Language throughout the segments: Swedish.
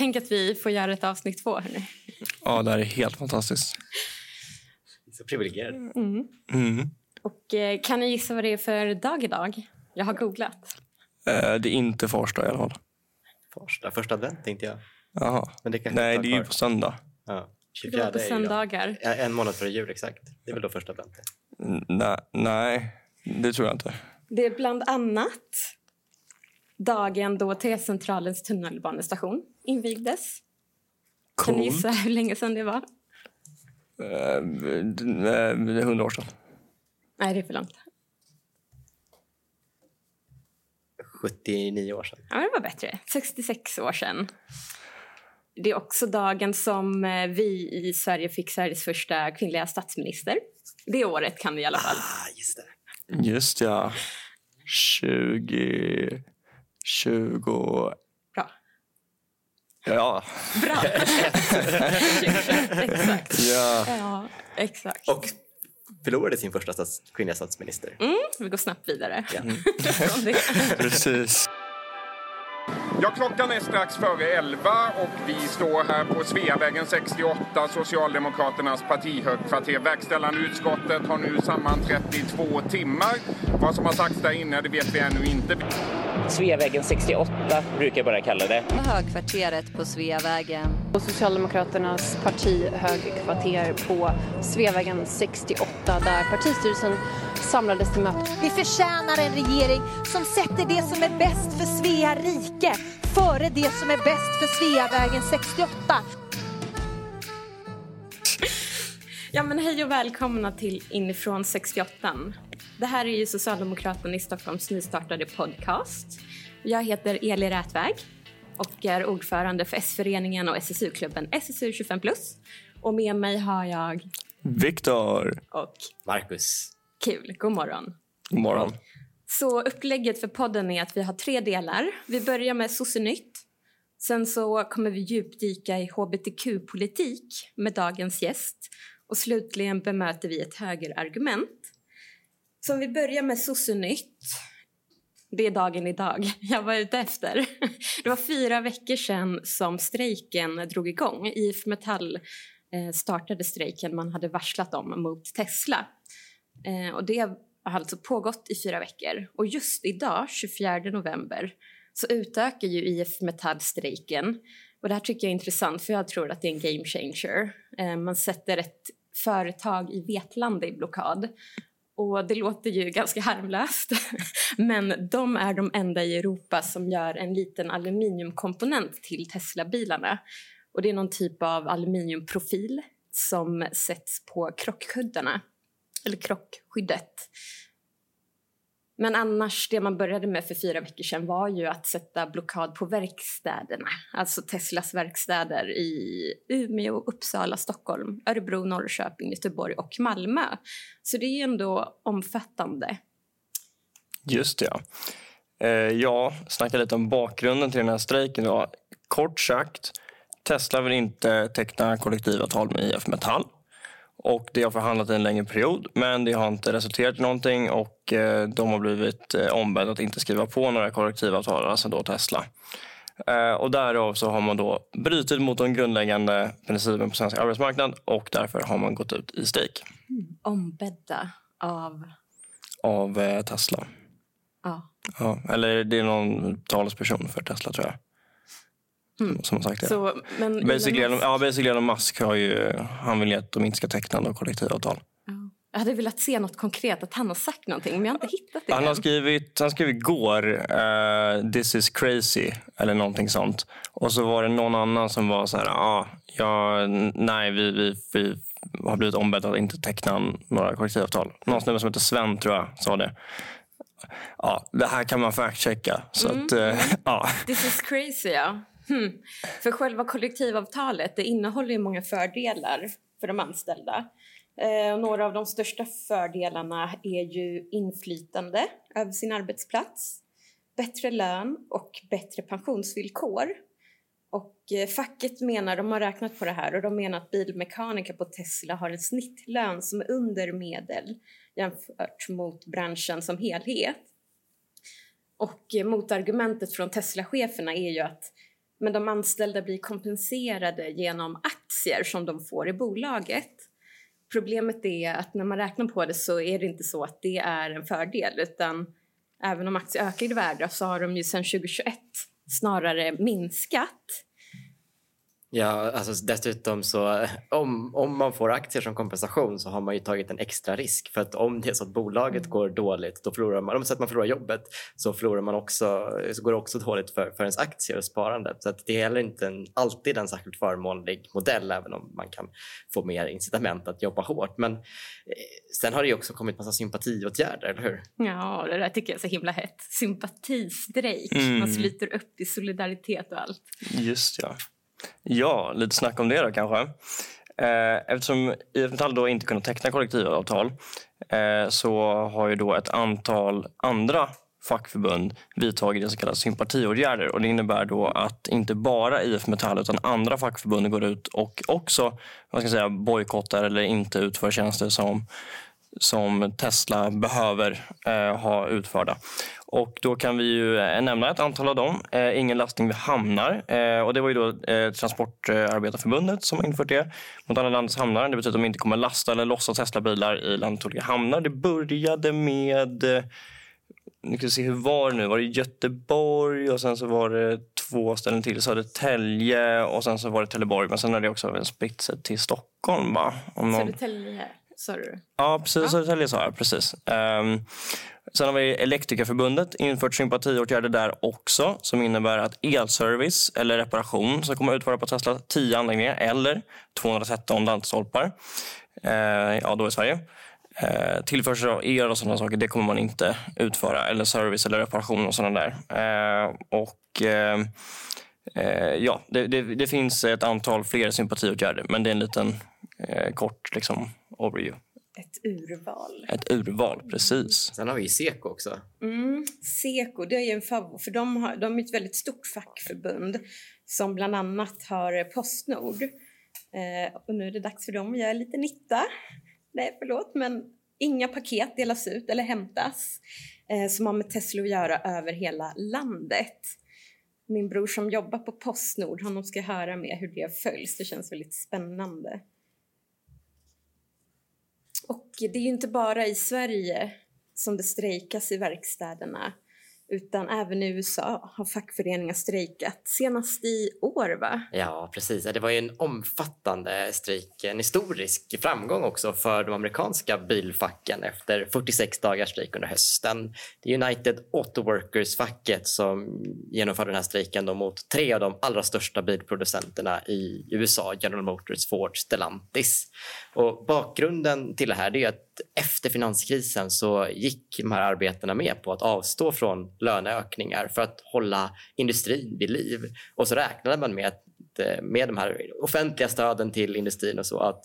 Tänk att vi får göra ett avsnitt två. Hörni. Ja, det här är helt fantastiskt. Så privilegierad. Mm. Mm. Och eh, kan ni gissa vad det är för dag idag? Jag har googlat. Eh, det är inte Farsta i alla fall. Första, första advent tänkte jag. Jaha. Men det kanske Nej, det är ju på söndag. Ja, Det var 24 på är ju då. söndagar. Ja, En månad före jul, exakt. Det är väl då första advent. Nej, det tror jag inte. Det är bland annat dagen då T-centralens tunnelbanestation invigdes. Kan ni Coolt. gissa hur länge sedan det var? Är hundra år sedan. Nej, det är för långt. 79 år sedan. Ja, men det var bättre. 66 år sedan. Det är också dagen som eh, vi i Sverige fick Sveriges första kvinnliga statsminister. Det året kan vi i alla fall. Ah, just det. Just ja. 20... 20... Ja. Bra! exakt. ja. Ja, exakt. Och förlorade sin första stats, kvinnliga statsminister. Mm, vi går snabbt vidare. Ja. Precis. Ja, klockan är strax före 11 och vi står här på Sveavägen 68, Socialdemokraternas partihögkvarter. Verkställande utskottet har nu sammanträtt i två timmar. Vad som har sagts där inne det vet vi ännu inte. Sveavägen 68 brukar jag bara kalla det. Högkvarteret på Sveavägen. Och Socialdemokraternas partihögkvarter på Sveavägen 68 där partistyrelsen samlades till möte. Vi förtjänar en regering som sätter det som är bäst för Svea rike före det som är bäst för Sveavägen 68. Ja, men hej och välkomna till Inifrån 68. Det här är ju Socialdemokraterna i Stockholms nystartade podcast. Jag heter Eli Rätväg och är ordförande för S-föreningen och SSU-klubben SSU 25+. Och med mig har jag... Viktor. Och Marcus. kul, god morgon. God morgon. Så upplägget för podden är att vi har tre delar. Vi börjar med Sossenytt. Sen så kommer vi djupdyka i hbtq-politik med dagens gäst. Och slutligen bemöter vi ett högerargument. Så om vi börjar med Sossenytt. Det är dagen idag jag var ute efter. Det var fyra veckor sedan som strejken drog igång. IF Metall eh, startade strejken man hade varslat om mot Tesla. Eh, och det har alltså pågått i fyra veckor. Och just idag, 24 november, så utökar ju IF Metall strejken. Och det här tycker jag är intressant för jag tror att det är en game changer. Eh, man sätter ett företag i Vetlanda i blockad. Och det låter ju ganska harmlöst, men de är de enda i Europa som gör en liten aluminiumkomponent till Tesla-bilarna. Och det är någon typ av aluminiumprofil som sätts på krockkuddarna, eller krockskyddet. Men annars, det man började med för fyra veckor sedan var ju att sätta blockad på verkstäderna. Alltså Teslas verkstäder i Umeå, Uppsala, Stockholm, Örebro, Norrköping, Göteborg och Malmö. Så det är ju ändå omfattande. Just det, ja. Eh, Jag snackade lite om bakgrunden till den här strejken. Då. Kort sagt, Tesla vill inte teckna kollektivavtal med IF Metall. Och Det har förhandlat i en längre period, men det har inte resulterat i någonting och eh, de har blivit eh, ombedda att inte skriva på några kollektivavtal, alltså då Tesla. Eh, och därav så har man då brutit mot de grundläggande principerna på svensk arbetsmarknad och därför har man gått ut i strejk Ombedda av... av Tesla. Ja. Ja, eller det är någon talesperson för Tesla tror jag. Som, som har sagt det. Så, men Basically, Elon Musk- ja, basically Elon Musk har ju, han vill ju att de inte ska teckna några kollektivavtal. Jag hade velat se något konkret, att han har sagt någonting, men jag har inte hittat det Han har skrivit, han skrev igår uh, “This is crazy” eller någonting sånt. Och så var det någon annan som var så här, ah, ja, nej vi, vi, vi har blivit ombedda att inte teckna några kollektivavtal. Någon snubbe som heter Sven tror jag sa det. Ja, det här kan man fact-checka. Så att, eh, ja. This is crazy, ja. Hmm. För själva kollektivavtalet det innehåller ju många fördelar för de anställda. Eh, och några av de största fördelarna är ju inflytande över sin arbetsplats, bättre lön och bättre pensionsvillkor. Och eh, facket menar, de har räknat på det här och de menar att bilmekaniker på Tesla har en snittlön som är under medel jämfört mot branschen som helhet. Och eh, motargumentet från Tesla-cheferna är ju att men de anställda blir kompenserade genom aktier som de får i bolaget. Problemet är att när man räknar på det så är det inte så att det är en fördel utan även om aktier ökar i värde så har de ju sedan 2021 snarare minskat. Ja, alltså dessutom så om, om man får aktier som kompensation så har man ju tagit en extra risk för att om det är så att bolaget Mm. går dåligt då förlorar man, om så att man förlorar jobbet så förlorar man också, så går det också dåligt för, för ens aktier och sparandet. Så att det är heller inte en, alltid en särskilt förmånlig modell även om man kan få mer incitament att jobba hårt. Men eh, sen har det ju också kommit massa sympatiåtgärder, eller hur? Ja, det där tycker jag är så himla hett. Sympatistrejk. Mm. Man sluter upp i solidaritet och allt. Just ja. Ja, lite snack om det då kanske. Eh, eftersom IF Metall då inte kunnat teckna kollektivavtal eh, så har ju då ett antal andra fackförbund vidtagit så kallade sympatiåtgärder. Och det innebär då att inte bara IF Metall utan andra fackförbund går ut och också vad ska jag säga, bojkottar eller inte utför tjänster som som Tesla behöver eh, ha utförda. Och då kan vi ju eh, nämna ett antal av dem. Eh, ingen lastning vid hamnar. Eh, och det var ju då eh, Transportarbetarförbundet som har infört det mot alla landets hamnar. Det betyder att de inte kommer lasta eller lossa Teslabilar i landets olika hamnar. Det började med eh, nu ska vi se, hur var det nu? Var det Göteborg och sen så var det två ställen till. Södertälje och sen så var det Trelleborg. Men sen har det också spritt sig till Stockholm va? Om någon... Södertälje, sa du? Ja, precis. Södertälje sa jag. Precis. Um, sen har vi Elektrikerförbundet infört sympatiåtgärder där också som innebär att elservice eller reparation ska komma utföra på Tesla 10 anläggningar eller 213 laddstolpar. Uh, ja, då i Sverige. Eh, tillförsel av el och sådana saker det kommer man inte utföra. Eller service eller reparation och sådana där. Eh, och eh, eh ja, det, det, det, finns ett antal fler sympatiåtgärder men det är en liten eh, kort liksom, overview. Ett urval. Ett urval, precis. Sen har vi Seko också. Mm, Seko, det är ju en favorit, för de, har, de är ett väldigt stort fackförbund som bland annat har Postnord. Eh, och nu är det dags för dem att göra lite nytta. Nej, förlåt, men inga paket delas ut eller hämtas eh, som har med Tesla att göra över hela landet. Min bror som jobbar på Postnord, honom ska höra med hur det följs. Det känns väldigt spännande. Och det är ju inte bara i Sverige som det strejkas i verkstäderna utan även i USA har fackföreningar strejkat. Senast i år, va? Ja, precis. Det var ju en omfattande strejk, en historisk framgång också för de amerikanska bilfacken efter 46 dagars strejk under hösten. Det är United Auto Workers-facket som genomförde den här strejken då mot tre av de allra största bilproducenterna i USA, General Motors, Ford, Stellantis. Och bakgrunden till det här är att efter finanskrisen så gick de här arbetarna med på att avstå från löneökningar för att hålla industrin vid liv. Och så räknade man med att med de här offentliga stöden till industrin och så att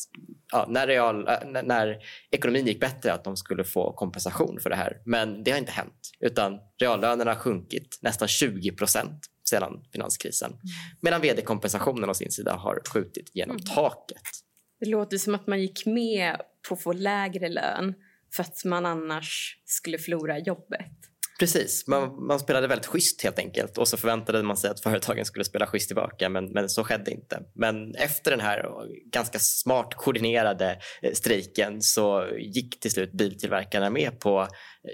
ja, när, real, när ekonomin gick bättre att de skulle få kompensation för det här. Men det har inte hänt utan reallönerna har sjunkit nästan 20 procent sedan finanskrisen. Mm. Medan vd-kompensationen å sin sida har skjutit genom mm. taket. Det låter som att man gick med på att få lägre lön för att man annars skulle förlora jobbet. Precis, man, man, spelade väldigt schysst helt enkelt. Och så förväntade man sig att företagen skulle spela schysst tillbaka men, men så skedde inte. Men efter den här ganska smart koordinerade strejken så gick till slut biltillverkarna med på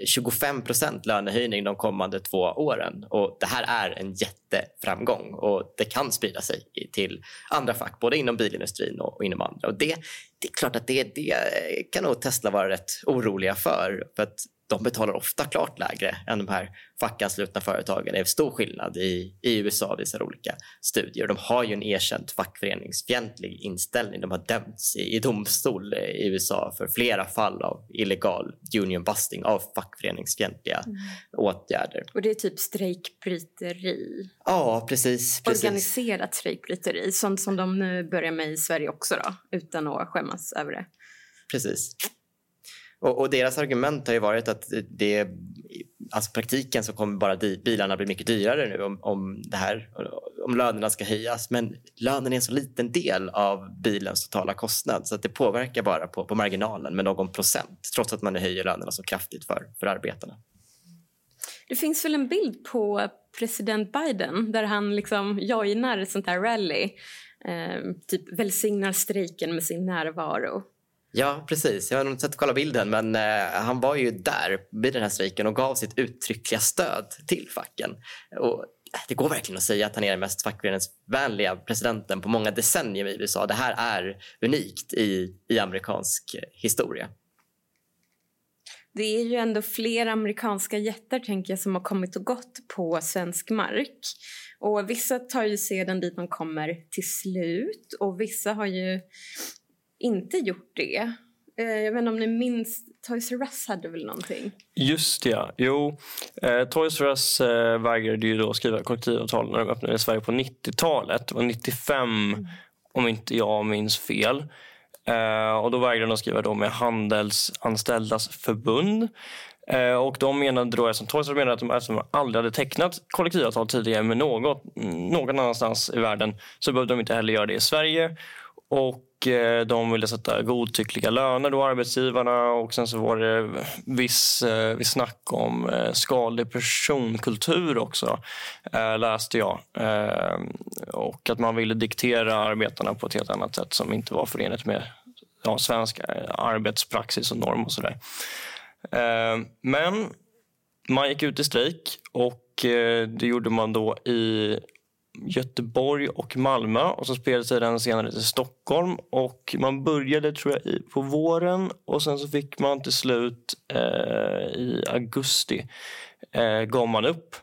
25 procent lönehöjning de kommande två åren. Och det här är en jätteframgång och det kan sprida sig till andra fack både inom bilindustrin och inom andra. Och det, det är klart att det, det kan nog Tesla vara rätt oroliga för för att de betalar ofta klart lägre än de här fackanslutna företagen. Det är stor skillnad i, i USA visar olika studier. De har ju en erkänt fackföreningsfientlig inställning. De har dömts i, i domstol i USA för flera fall av illegal union busting av fackföreningsfientliga mm. åtgärder. Och det är typ strejkbryteri? Ja, precis. precis. Organiserat strejkbryteri, sånt som de nu börjar med i Sverige också då, utan att skämmas över det. Precis. Och, och, deras argument har ju varit att det, alltså praktiken så kommer bara bilarna bli mycket dyrare nu om, om, det här, om lönerna ska höjas. Men lönen är en så liten del av bilens totala kostnad så att det påverkar bara på, på marginalen med någon procent trots att man höjer lönerna så kraftigt för, för arbetarna. Det finns väl en bild på president Biden där han liksom joinar ett sånt här rally. Eh, typ välsignar strejken med sin närvaro. Ja, precis. Jag har nog inte sett kolla bilden, men eh, han var ju där vid den här strejken och gav sitt uttryckliga stöd till facken. Och eh, det går verkligen att säga att han är den mest fackföreningsvänliga presidenten på många decennier i USA. Det här är unikt i, i amerikansk historia. Det är ju ändå flera amerikanska jättar tänker jag, som har kommit och gått på svensk mark. Och Vissa tar ju sedan dit man kommer till slut och vissa har ju inte gjort det. Eh, jag vet inte om ni minns, Toys R Us hade väl någonting? Just ja. Jo, eh, Toys R Us eh, vägrade ju då skriva kollektivavtal när de öppnade i Sverige på 90-talet. Det var 95, mm. om inte jag minns fel. Eh, och Då vägrade de skriva då med Handelsanställdas förbund. Eh, och de menade då, eftersom Toys R Us menade att de, eftersom de aldrig hade tecknat kollektivavtal tidigare med något, någon annanstans i världen så behövde de inte heller göra det i Sverige. Och Eh, de ville sätta godtyckliga löner, då, arbetsgivarna. Och sen så var det viss, eh, viss snack om eh, skadlig personkultur också, läste jag. Och att man ville diktera arbetarna på ett helt annat sätt som inte var förenligt med ja, svensk arbetspraxis och norm och sådär. Men man gick ut i strejk och det gjorde man då i Göteborg och Malmö och så spelade sig den senare till Stockholm. Och Man började tror jag på våren och sen så fick man till slut eh, i augusti eh, gav man upp.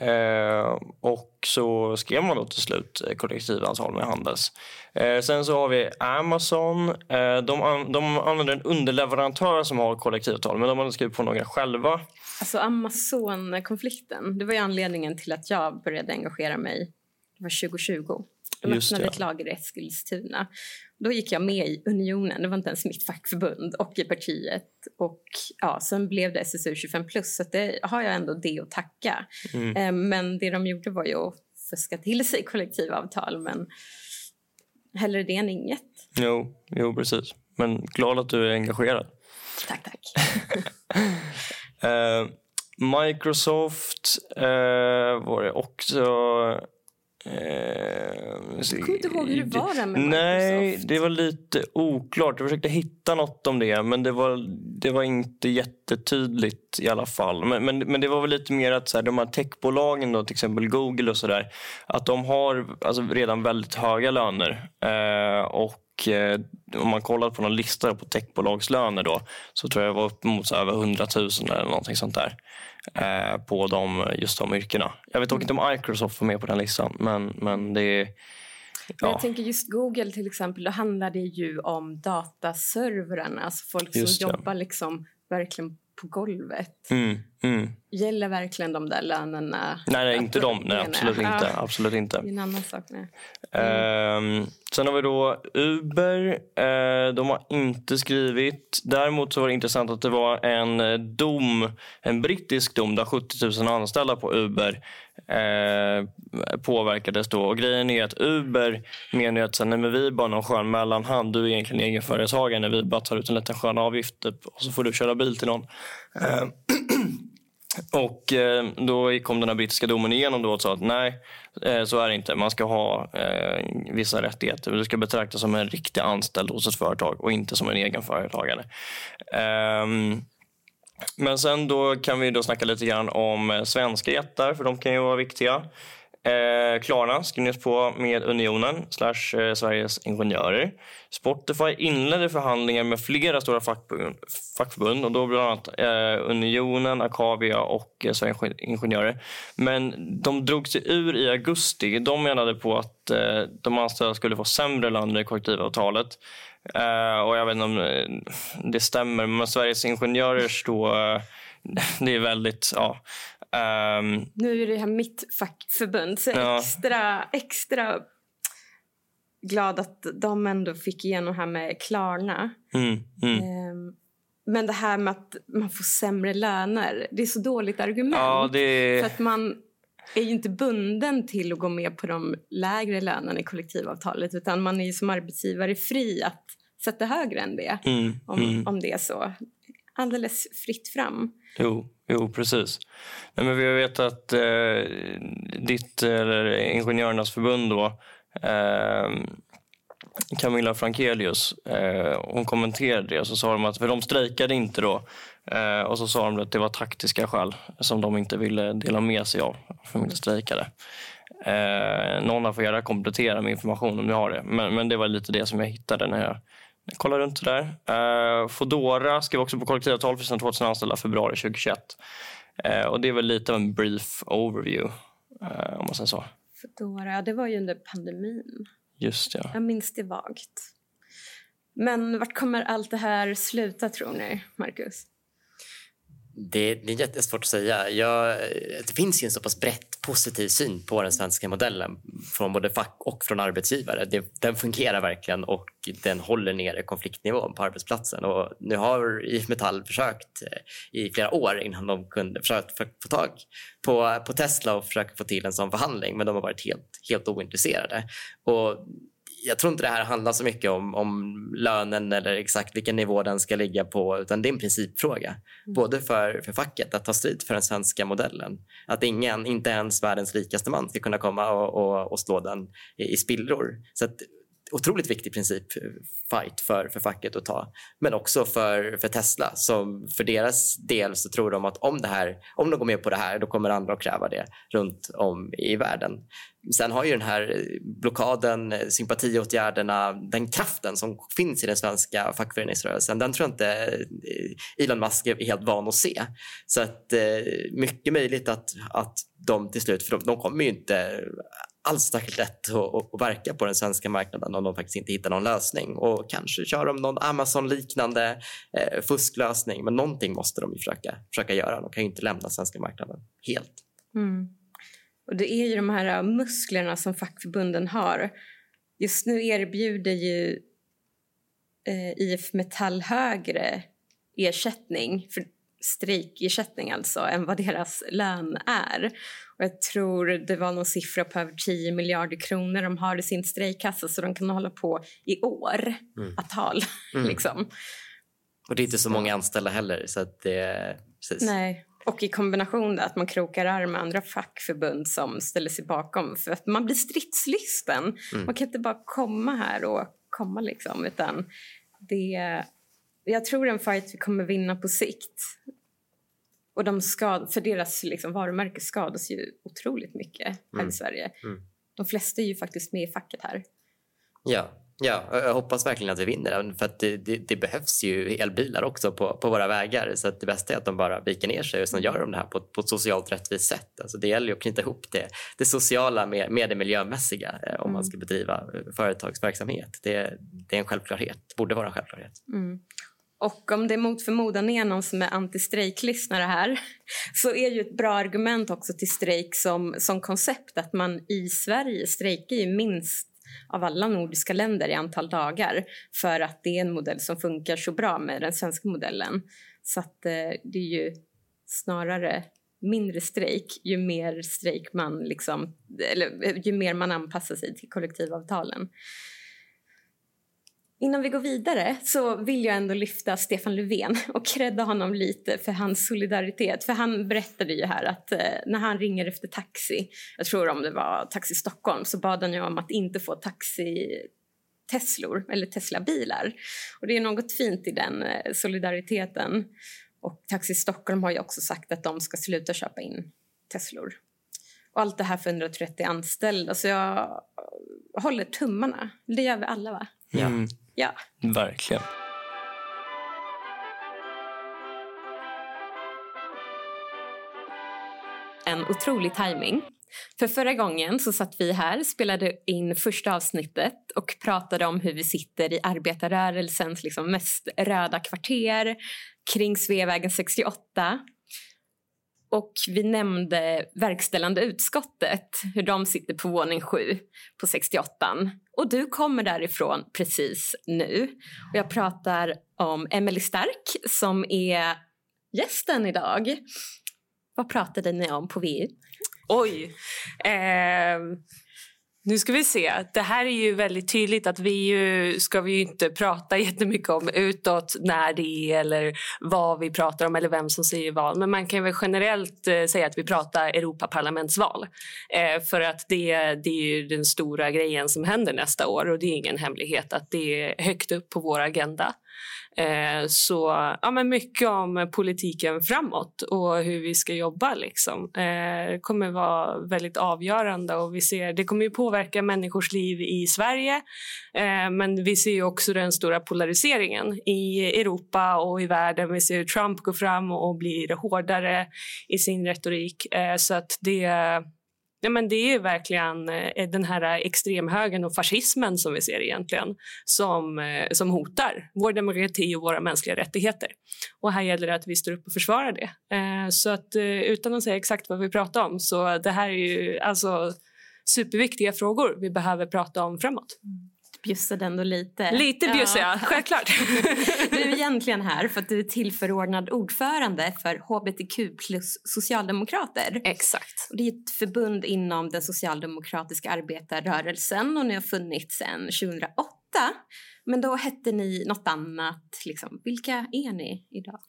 Eh, och så skrev man då till slut eh, kollektivavtal med Handels. Eh, sen så har vi Amazon. Eh, de, an de använder en underleverantör som har kollektivavtal men de har skrivit på några själva. Alltså Amazon-konflikten, det var ju anledningen till att jag började engagera mig. Det var 2020. De Just öppnade ett lager i Eskilstuna. Då gick jag med i Unionen, det var inte ens mitt fackförbund, och i partiet. Och ja, sen blev det SSU 25 plus, så det har jag ändå det att tacka. Mm. Eh, men det de gjorde var ju att fuska till sig kollektivavtal, men hellre det än inget. Jo, jo precis. Men glad att du är engagerad. Tack, tack. uh, Microsoft uh, var det också Eh, jag kommer inte ihåg hur det var där med Nej, Microsoft. det var lite oklart. Jag försökte hitta något om det, men det var, det var inte jättetydligt i alla fall. Men, men, men det var väl lite mer att så här, de här techbolagen, då, till exempel Google och sådär, att de har alltså, redan väldigt höga löner. Eh, och eh, om man kollar på någon lista på techbolagslöner då, så tror jag det var upp mot över 100 000 eller någonting sånt där eh, på de, just de yrkena. Jag vet dock mm. inte om Microsoft var med på den listan, men, men det är... Ja. Jag tänker just Google till exempel, då handlar det ju om dataservrarna, alltså folk som jobbar liksom verkligen på golvet. Mm, mm. Gäller verkligen de där lönerna? Nej, nej inte de. Nej, absolut inte. Absolut inte. Det är en annan sak. Mm. Uh, sen har vi då Uber. Uh, de har inte skrivit. Däremot så var det intressant att det var en dom, en brittisk dom där 70 000 anställda på Uber Eh, påverkades. Då. Och grejen är att Uber menar att så, nej, men vi är bara någon skön mellanhand. Du är egentligen egenföretagare när vi bara tar ut en liten skön avgift typ, och så får du köra bil till någon. Eh, och eh, då kom den här brittiska domen igenom då och sa att nej, eh, så är det inte. Man ska ha eh, vissa rättigheter. Du ska betraktas som en riktig anställd hos ett företag och inte som en egen företagare. Um, ehm, men sen då kan vi då snacka lite grann om eh, svenska jättar, för de kan ju vara viktiga. Eh, Klarna skrivs på med Unionen slash eh, Sveriges Ingenjörer. Spotify inledde förhandlingar med flera stora fackförbund, fackförbund och då bland annat eh, Unionen, Akavia och eh, Sveriges Ingenjörer. Men de drog sig ur i augusti. De menade på att eh, de anställda skulle få sämre löner i kollektivavtalet. Eh, och jag vet inte om eh, det stämmer, men Sveriges Ingenjörers då eh, det är väldigt... Ja, Um, nu är det här mitt fackförbund, så ja. extra, extra glad att de ändå fick igenom här med Klarna. Mm, mm. Um, men det här med att man får sämre löner, det är så dåligt argument. Ja, det... För att man är ju inte bunden till att gå med på de lägre lönerna i kollektivavtalet utan man är som arbetsgivare fri att sätta högre än det mm, om, mm. om det är så. Alldeles fritt fram. Jo, Jo, precis. Nej, men vi vet att eh, ditt, eller Ingenjörernas förbund då, eh, Camilla Frankelius, eh, hon kommenterade det och så sa de att, för de strejkade inte då, eh, och så sa de att det var taktiska skäl som de inte ville dela med sig av, för de inte strejkade. Eh, någon får gärna komplettera med information om ni har det, men, men det var lite det som jag hittade när jag kolla runt där. Uh, Fodora skrev också på kollektivavtal för sina 2000 anställda februari 2021. Uh, och det är väl lite av en brief overview, uh, om man säger så. Fodora, det var ju under pandemin. Just ja. Jag minns det vagt. Men vart kommer allt det här sluta, tror ni, Marcus? Det, det, är jättesvårt att säga. Jag, det finns ju en så pass brett positiv syn på den svenska modellen från både fack och från arbetsgivare. Det, den fungerar verkligen och den håller nere konfliktnivån på arbetsplatsen. Och nu har IF Metall försökt eh, i flera år innan de kunde försökt få tag på, på Tesla och försöka få till en sån förhandling men de har varit helt, helt ointresserade. Och jag tror inte det här handlar så mycket om, om lönen eller exakt vilken nivå den ska ligga på utan det är en principfråga. Mm. Både för, för facket att ta strid för den svenska modellen. Att ingen, inte ens världens rikaste man ska kunna komma och, och, och slå den i, i spillror. Så att, otroligt viktig principfight eh, för, för facket att ta. Men också för, för Tesla. Som för deras del så tror de att om, det här, om de går med på det här då kommer andra att kräva det runt om i världen. Sen har ju den här eh, blockaden, eh, sympatiåtgärderna, den kraften som finns i den svenska fackföreningsrörelsen, den tror jag inte Elon Musk är helt van att se. Så att mycket möjligt att, att de till slut, för de, de kommer ju inte alls särskilt lätt att, att, verka på den svenska marknaden om de faktiskt inte hittar någon lösning. Och kanske kör de någon Amazon-liknande eh, fusklösning. Men någonting måste de ju försöka, försöka göra. De kan ju inte lämna svenska marknaden helt. Mm. Och det är ju de här äh, musklerna som fackförbunden har. Just nu erbjuder ju eh, IF Metall högre ersättning, för strejkersättning alltså, än vad deras lön är. Jag tror det var någon siffra på över 10 miljarder kronor de har i sin strejkkassa så de kan hålla på i år mm. att tal. Mm. liksom. Och det är inte så många anställda heller. Så att det, precis. Nej. Och i kombination med att man krokar arm med andra fackförbund som ställer sig bakom för att man blir stridslysten. Mm. Man kan inte bara komma här och komma liksom utan det jag tror en fight vi kommer vinna på sikt. Och de skad, för deras liksom, varumärke skadas ju otroligt mycket här mm. i Sverige. Mm. De flesta är ju faktiskt med i facket här. Ja, Ja, jag hoppas verkligen att vi vinner för att det, det, det, behövs ju elbilar också på, på våra vägar så att det bästa är att de bara viker ner sig och sen gör de det här på, på ett socialt rättvist sätt. Alltså det gäller att knyta ihop det, det sociala med, med det miljömässiga eh, om mm. man ska bedriva eh, företagsverksamhet. Det, det är en självklarhet, borde vara en självklarhet. Och om det mot förmodan är någon som är anti-strejklyssnare här så är ju ett bra argument också till strejk som, som koncept att man i Sverige strejkar ju minst av alla nordiska länder i antal dagar för att det är en modell som funkar så bra med den svenska modellen. Så att, eh, det är ju snarare mindre strejk ju mer strejk man liksom, eller ju mer man anpassar sig till kollektivavtalen. Innan vi går vidare så vill jag ändå lyfta Stefan Löfven och credda honom lite för hans solidaritet. För han berättade ju här att eh, när han ringer efter taxi, jag tror om det var Taxi Stockholm, så bad han ju om att inte få taxi Teslor eller Teslabilar. Och det är något fint i den eh, solidariteten. Och Taxi Stockholm har ju också sagt att de ska sluta köpa in Teslor. Och allt det här för 130 anställda. Så jag håller tummarna. Det gör vi alla, va? Ja. Mm. Ja. Verkligen. En otrolig timing. För förra gången så satt vi här, spelade in första avsnittet och pratade om hur vi sitter i arbetarrörelsens liksom mest röda kvarter kring Sveavägen 68 och vi nämnde verkställande utskottet, hur de sitter på våning 7 på 68 Och du kommer därifrån precis nu. Och jag pratar om Emelie Stark som är gästen idag. Vad pratade ni om på VU? Oj. Eh, nu ska vi se. Det här är ju väldigt tydligt att vi ju, ska vi ju inte prata jättemycket om utåt när det är eller vad vi pratar om eller vem som säger vad. Men man kan väl generellt eh, säga att vi pratar Europaparlamentsval. Eh, för att det, det är ju den stora grejen som händer nästa år och det är ingen hemlighet att det är högt upp på vår agenda. Eh, så ja, men mycket om politiken framåt och hur vi ska jobba. Liksom. Eh, kommer vara väldigt avgörande och vi ser, det kommer ju påverka människors liv i Sverige eh, men vi ser också den stora polariseringen i Europa och i världen. Vi ser hur Trump går fram och blir hårdare i sin retorik. Eh, så att det Ja, men det är verkligen eh, den här extremhögern och fascismen som vi ser egentligen som, eh, som hotar vår demokrati och våra mänskliga rättigheter. Och här gäller det att vi står upp och försvarar det. Eh, så att utan att säga exakt vad vi pratar om så det här är ju alltså superviktiga frågor vi behöver prata om framåt. Mm. Bjussade ändå lite. Lite bjussar ja. jag, självklart. du är egentligen här för att du är tillförordnad ordförande för hbtq plus socialdemokrater. Exakt. Och det är ett förbund inom den socialdemokratiska arbetarrörelsen och ni har funnits sedan 2008. Men då hette ni något annat. Liksom. Vilka är ni idag?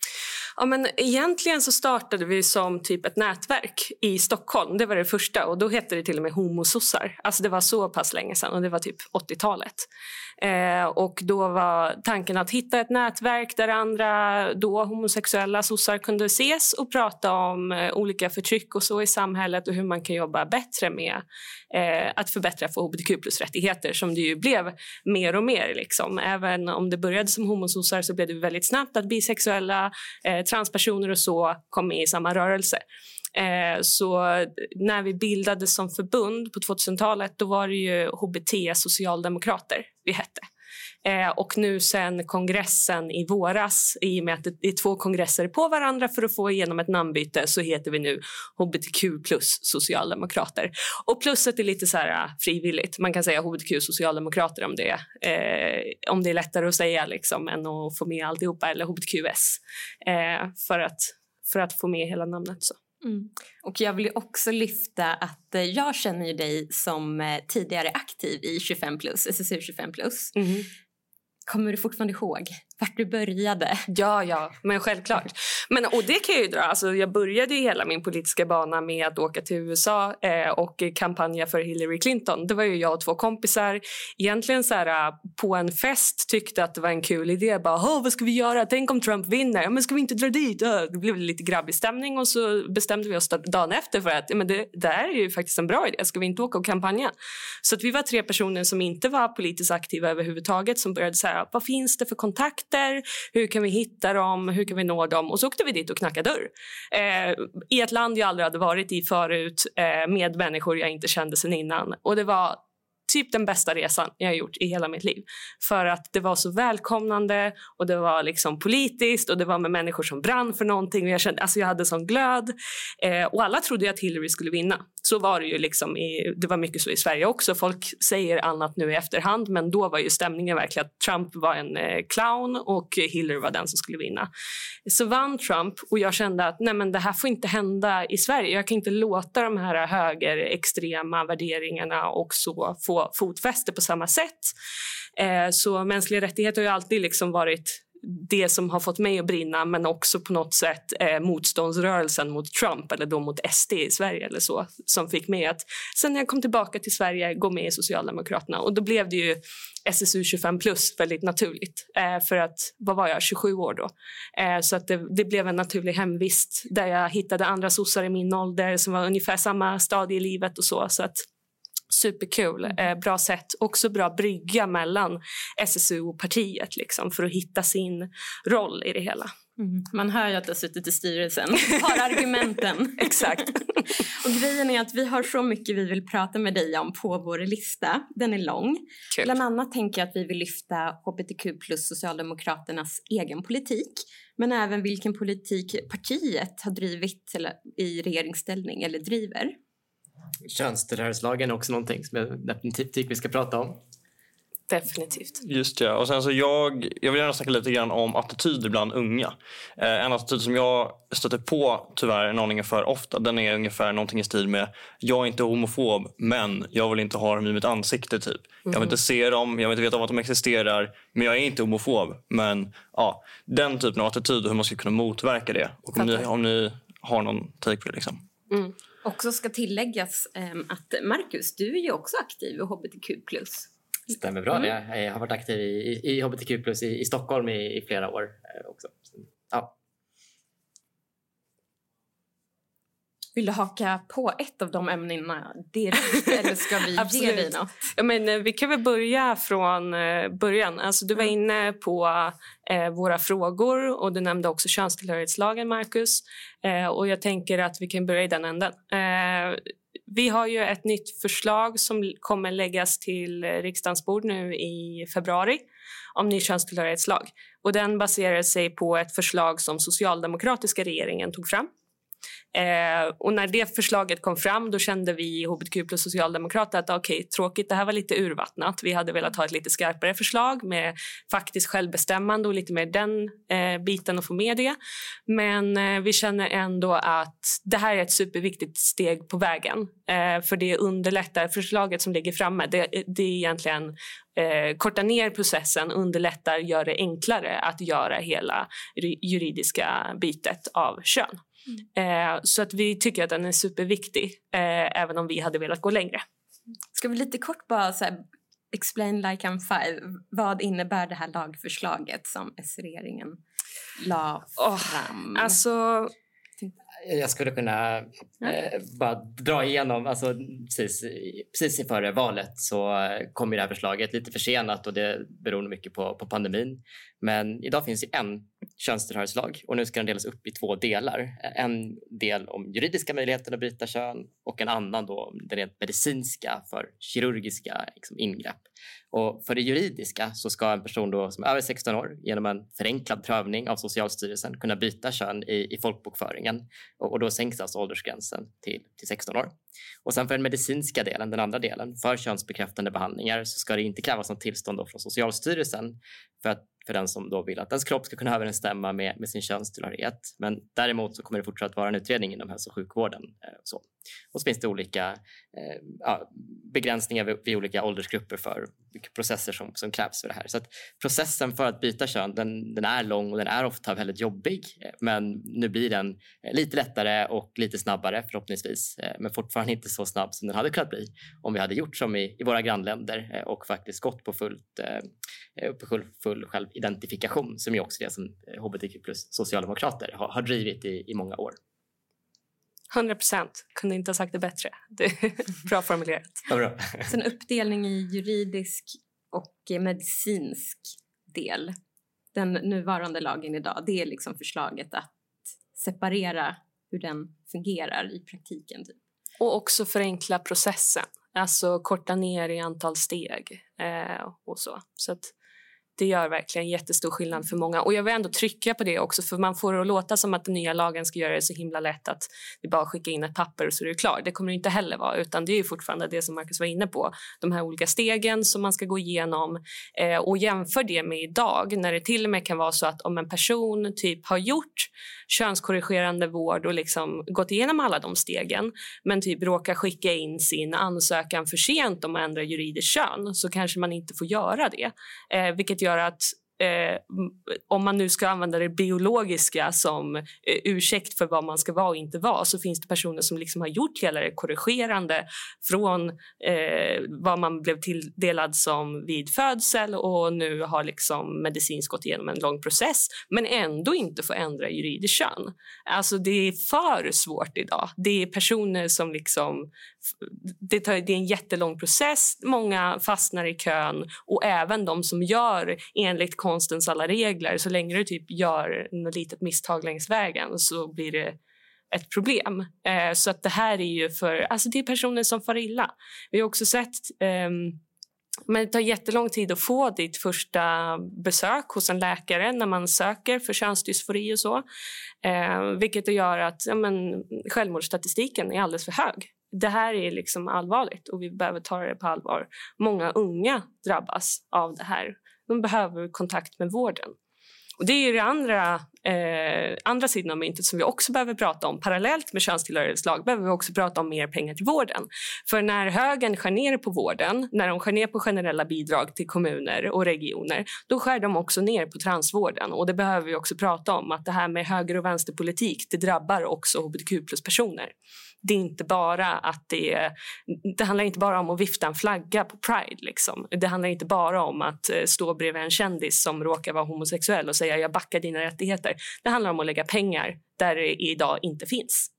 Ja, men egentligen så startade vi som typ ett nätverk i Stockholm. Det var det första och då hette det till och med homosossar. Alltså det var så pass länge sedan och det var typ 80-talet. Eh, och då var tanken att hitta ett nätverk där andra då homosexuella sossar kunde ses och prata om eh, olika förtryck och så i samhället och hur man kan jobba bättre med eh, att förbättra för hbtq plus-rättigheter som det ju blev mer och mer. Liksom. Även om det började som homosossar så blev det väldigt snabbt att bisexuella, eh, Eh, transpersoner och så kom med i samma rörelse. Eh, så när vi bildades som förbund på 2000-talet då var det ju HBT socialdemokrater vi hette. Eh, och nu sen kongressen i våras, i och med att det är två kongresser på varandra för att få igenom ett namnbyte så heter vi nu hbtq plus socialdemokrater. Och plusset är lite så här uh, frivilligt. Man kan säga hbtq socialdemokrater om det, eh, om det är lättare att säga liksom, än att få med alltihopa eller hbtqs eh, för, att, för att få med hela namnet. Så. Mm. Och jag vill också lyfta att eh, jag känner dig som eh, tidigare aktiv i 25 plus, SSU 25 plus. Mm. Kommer du fortfarande ihåg? Vart du började? Ja, ja, men självklart. Men, och det kan jag ju dra. Alltså, jag började ju hela min politiska bana med att åka till USA eh, och kampanja för Hillary Clinton. Det var ju jag och två kompisar. Egentligen så här, eh, på en fest tyckte att det var en kul idé. Bara, vad ska vi göra? Tänk om Trump vinner? Men ska vi inte dra dit? Det blev lite grabbig stämning och så bestämde vi oss dagen efter för att men det, det här är ju faktiskt en bra idé. Ska vi inte åka och kampanja? Så att vi var tre personer som inte var politiskt aktiva överhuvudtaget som började så här, vad finns det för kontakt heter, Hur kan vi hitta dem? Hur kan vi nå dem? Och så åkte vi dit och knackade dörr. Eh, I ett land jag aldrig hade varit i förut eh, med människor jag inte kände sen innan. Och det var typ den bästa resan jag har gjort i hela mitt liv. För att det var så välkomnande och det var liksom politiskt och det var med människor som brann för någonting. Jag, kände, alltså jag hade sån glöd. Eh, och alla trodde att Hillary skulle vinna. Så var det ju liksom i, det var mycket så i Sverige också. Folk säger annat nu i efterhand men då var ju stämningen verkligen att Trump var en eh, clown och Hillary var den som skulle vinna. Så vann Trump och jag kände att nej men det här får inte hända i Sverige. Jag kan inte låta de här högerextrema värderingarna och så få fotfäste på samma sätt. Eh, så mänskliga rättigheter har ju alltid liksom varit det som har fått mig att brinna men också på något sätt eh, motståndsrörelsen mot Trump eller då mot SD i Sverige eller så som fick mig att sen när jag kom tillbaka till Sverige gå med i Socialdemokraterna. Och då blev det ju SSU 25 plus väldigt naturligt eh, för att vad var jag? 27 år då. Eh, så att det, det, blev en naturlig hemvist där jag hittade andra sossar i min ålder som var ungefär samma stadie i livet och så. Så att Superkul. Mm. Eh, bra sätt. Också bra brygga mellan SSU och partiet liksom, för att hitta sin roll i det hela. Mm. Man hör ju att du har suttit i styrelsen. Har argumenten. Exakt. och grejen är att vi har så mycket vi vill prata med dig om på vår lista. Den är lång. Kul. Bland annat tänker jag att vi vill lyfta hbtq plus Socialdemokraternas egen politik. Men även vilken politik partiet har drivit i regeringsställning eller driver. Könstillhörighetslagen är också någonting som jag definitivt tycker vi ska prata om. Definitivt. Just ja. Och sen så jag, jag vill gärna snacka lite grann om attityder bland unga. Eh, en attityd som jag stöter på tyvärr en aning för ofta den är ungefär någonting i stil med jag är inte homofob men jag vill inte ha dem i mitt ansikte. typ. Jag vill inte se dem, jag vill inte veta om att de existerar men jag är inte homofob. Men ja, Den typen av attityd och hur man ska kunna motverka det. Och om, ni, om ni har någon take på det. Liksom. Mm. Också ska tilläggas um, att Marcus, du är ju också aktiv i hbtq+. Stämmer bra. Mm. Jag har varit aktiv i, i, i hbtq i, i Stockholm i, i flera år eh, också. Ja. Vill du haka på ett av de ämnena direkt eller ska vi ge dig något? Ja, men, eh, vi kan väl börja från eh, början. Alltså, du var mm. inne på eh, våra frågor och du nämnde också könstillhörighetslagen, Marcus. Eh, och jag tänker att vi kan börja i den änden. Eh, vi har ju ett nytt förslag som kommer läggas till riksdagens bord nu i februari om ny könstillhörighetslag. Och den baserar sig på ett förslag som socialdemokratiska regeringen tog fram Eh, och när det förslaget kom fram då kände vi i hbtq plus socialdemokrater att okej, okay, tråkigt, det här var lite urvattnat. Vi hade velat ha ett lite skarpare förslag med faktiskt självbestämmande och lite mer den eh, biten och få med det. Men eh, vi känner ändå att det här är ett superviktigt steg på vägen. Eh, för det underlättar, förslaget som ligger framme, det, det är egentligen eh, korta ner processen, underlättar, gör det enklare att göra hela juridiska bytet av kön. Mm. Eh, så att vi tycker att den är superviktig, eh, även om vi hade velat gå längre. Ska vi lite kort bara så här, explain like I'm five. Vad innebär det här lagförslaget som S-regeringen la fram? Oh, alltså jag skulle kunna eh, bara dra igenom, alltså, precis, precis inför valet så kom det här förslaget lite försenat och det beror mycket på, på pandemin. Men idag finns det en könstillhörighetslag och nu ska den delas upp i två delar. En del om juridiska möjligheter att byta kön och en annan då om det rent medicinska för kirurgiska liksom, ingrepp. Och för det juridiska så ska en person då som är över 16 år genom en förenklad prövning av Socialstyrelsen kunna byta kön i, i folkbokföringen och, och då sänks alltså åldersgränsen till, till 16 år. Och sen för den medicinska delen, den andra delen, för könsbekräftande behandlingar så ska det inte krävas något tillstånd från Socialstyrelsen för att för den som då vill att ens kropp ska kunna överensstämma med, med sin könstillhörighet. Men däremot så kommer det fortsatt vara en utredning inom hälso och sjukvården. Eh, så. Och så finns det olika eh, ja, begränsningar vid, vid, olika åldersgrupper för vilka processer som, som krävs för det här. Så att processen för att byta kön den, den är lång och den är ofta väldigt jobbig. Men nu blir den eh, lite lättare och lite snabbare förhoppningsvis. Eh, men fortfarande inte så snabb som den hade kunnat bli om vi hade gjort som i, i våra grannländer eh, och faktiskt gått på fullt, på full, full självidentifikation som är också det som hbtq plus socialdemokrater har, har drivit i, i många år. 100 procent. Kunde inte ha sagt det bättre. Det bra formulerat. Ja, bra. Så en uppdelning i juridisk och medicinsk del. Den nuvarande lagen idag, det är liksom förslaget att separera hur den fungerar i praktiken. Typ. Och också förenkla processen, alltså korta ner i antal steg eh, och så. så att det gör verkligen jättestor skillnad för många. Och jag vill ändå trycka på det också för man får det att låta som att den nya lagen ska göra det så himla lätt att det bara skicka in ett papper och så är det klart. Det kommer det inte heller vara utan det är fortfarande det som Marcus var inne på. De här olika stegen som man ska gå igenom eh, och jämför det med idag när det till och med kan vara så att om en person typ har gjort könskorrigerande vård och liksom gått igenom alla de stegen men typ råkar skicka in sin ansökan för sent om att ändra juridiskt kön så kanske man inte får göra det. Eh, vilket göra att eh, om man nu ska använda det biologiska som eh, ursäkt för vad man ska vara och inte vara så finns det personer som liksom har gjort hela det korrigerande från eh, vad man blev tilldelad som vid födsel och nu har liksom medicinskt gått igenom en lång process men ändå inte får ändra juridiskt kön. Alltså det är för svårt idag. Det är personer som liksom det, tar, det är en jättelång process, många fastnar i kön och även de som gör enligt konstens alla regler, så länge du typ gör något litet misstag längs vägen så blir det ett problem. Eh, så att det här är ju för, alltså det är personer som far illa. Vi har också sett eh, men det tar jättelång tid att få ditt första besök hos en läkare när man söker för könsdysfori och så. Eh, vilket gör att ja, men, självmordsstatistiken är alldeles för hög det här är liksom allvarligt och vi behöver ta det på allvar. Många unga drabbas av det här. De behöver kontakt med vården. Och Det är det andra, eh, andra sidan av myntet som vi också behöver prata om. Parallellt med könstillhörighetslag behöver vi också prata om mer pengar till vården. För när högern skär ner på vården, när de skär ner på generella bidrag till kommuner och regioner, då skär de också ner på transvården. Och det behöver vi också prata om, att det här med höger och vänsterpolitik, det drabbar också hbtq plus-personer det är inte bara att det, det handlar inte bara om att vifta en flagga på Pride. Liksom. Det handlar inte bara om att eh, stå bredvid en kändis som råkar vara homosexuell och säga jag backar dina rättigheter. Det handlar om att lägga pengar där det idag inte finns.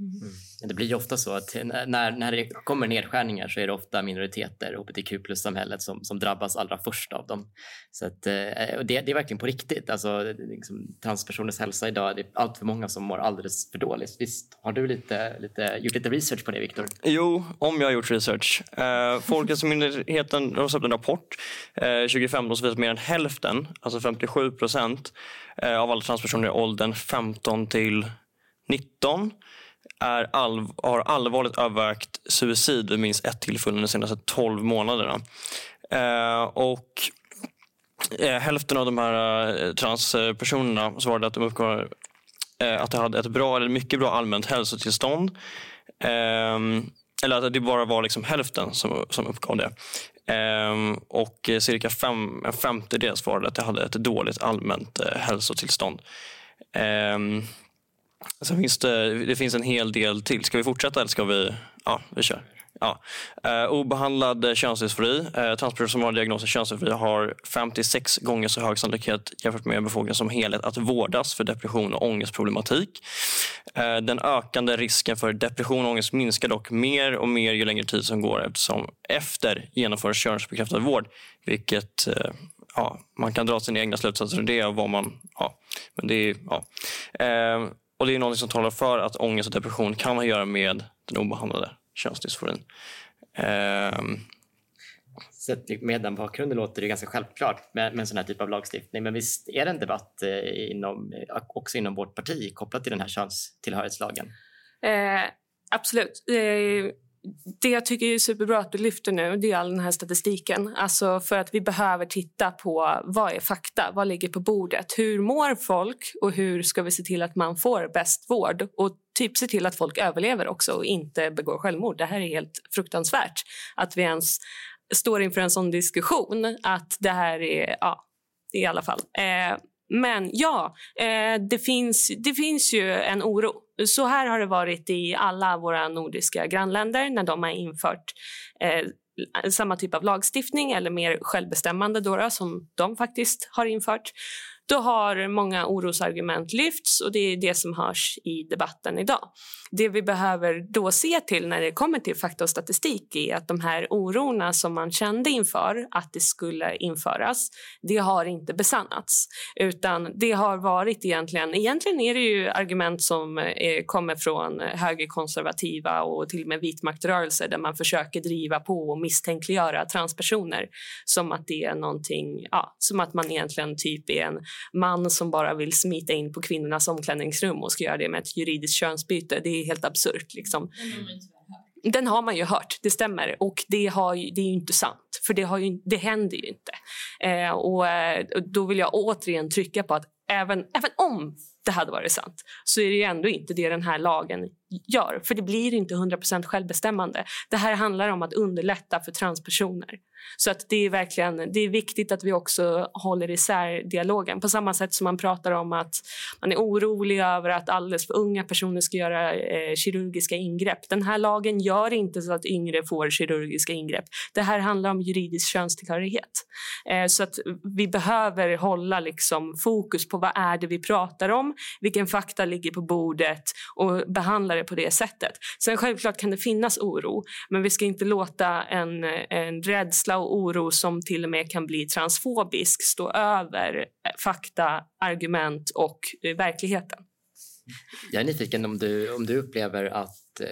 Mm. Det blir ju ofta så att när, när det kommer nedskärningar så är det ofta minoriteter, hbtq plus-samhället som, som drabbas allra först av dem. Så att, eh, det, det är verkligen på riktigt. Alltså, liksom, transpersoners hälsa idag, det är allt för många som mår alldeles för dåligt. Visst har du lite, lite, gjort lite research på det, Viktor? Jo, om jag har gjort research. Eh, Folkhälsomyndigheten har släppt en rapport eh, 2015 som visar att mer än hälften, alltså 57 procent eh, av alla transpersoner i åldern 15 till 19 är all, har allvarligt övervägt suicid vid minst ett tillfälle de senaste 12 månaderna. Eh, och eh, hälften av de här eh, transpersonerna svarade att de uppgav eh, att de hade ett bra eller mycket bra allmänt hälsotillstånd. Ehm, eller att det bara var liksom hälften som, som uppgav det. Ehm, och eh, cirka fem, en femtedel svarade att de hade ett dåligt allmänt eh, hälsotillstånd. Ehm, Sen finns det, det finns en hel del till. Ska vi fortsätta eller ska vi... Ja, vi kör. Ja. Uh, obehandlad könsdysfori. Uh, transpersoner som har diagnosen könsdysfori har 56 gånger så hög sannolikhet jämfört med befolkningen som helhet att vårdas för depression och ångestproblematik. Uh, den ökande risken för depression och ångest minskar dock mer och mer ju längre tid som går eftersom efter genomförd könsbekräftad vård, vilket ja, man kan dra sina egna slutsatser av det. Och vad man, ja, men det är, ja. Och Det är något som talar för att ångest och depression kan ha att göra med den obehandlade könsdysforin. Um, så med den bakgrunden låter det ganska självklart med, med en sån här typ av lagstiftning. Men visst är det en debatt eh, inom, också inom vårt parti kopplat till den här könstillhörighetslagen? Eh, absolut. Eh, det jag tycker är superbra att du lyfter nu det är all den här statistiken. Alltså för att vi behöver titta på vad är fakta, vad ligger på bordet? Hur mår folk och hur ska vi se till att man får bäst vård? Och typ se till att folk överlever också och inte begår självmord. Det här är helt fruktansvärt att vi ens står inför en sån diskussion. Att det här är, ja, i alla fall. Eh, men ja, eh, det, finns, det finns ju en oro. Så här har det varit i alla våra nordiska grannländer när de har infört eh, samma typ av lagstiftning eller mer självbestämmande då, som de faktiskt har infört. Då har många orosargument lyfts och det är det som hörs i debatten idag. Det vi behöver då se till när det kommer till fakta och statistik är att de här ororna som man kände inför att det skulle införas, det har inte besannats. Utan det har varit egentligen, egentligen är det ju argument som eh, kommer från högerkonservativa och till och med vitmaktrörelser där man försöker driva på och misstänkliggöra transpersoner som att det är någonting, ja, som att man egentligen typ är en man som bara vill smita in på kvinnornas omklädningsrum och ska göra det med ett juridiskt könsbyte. Det är helt absurt. Liksom. Den har man ju hört, det stämmer. Och det, har ju, det är ju inte sant, för det, har ju, det händer ju inte. Eh, och, eh, Då vill jag återigen trycka på att även, även om det hade varit sant så är det ändå inte det den här lagen gör. För det blir inte 100% självbestämmande. Det här handlar om att underlätta för transpersoner. Så att det är verkligen det är viktigt att vi också håller isär dialogen. På samma sätt som man pratar om att man är orolig över att alldeles för unga personer ska göra eh, kirurgiska ingrepp. Den här lagen gör inte så att yngre får kirurgiska ingrepp. Det här handlar om juridisk könstillhörighet. Eh, så att vi behöver hålla liksom fokus på vad är det vi pratar om, vilken fakta ligger på bordet och behandla det på det sättet. Sen självklart kan det finnas oro, men vi ska inte låta en, en rädsla och oro som till och med kan bli transfobisk stå över eh, fakta, argument och eh, verkligheten. Jag är nyfiken om du, om du upplever att eh,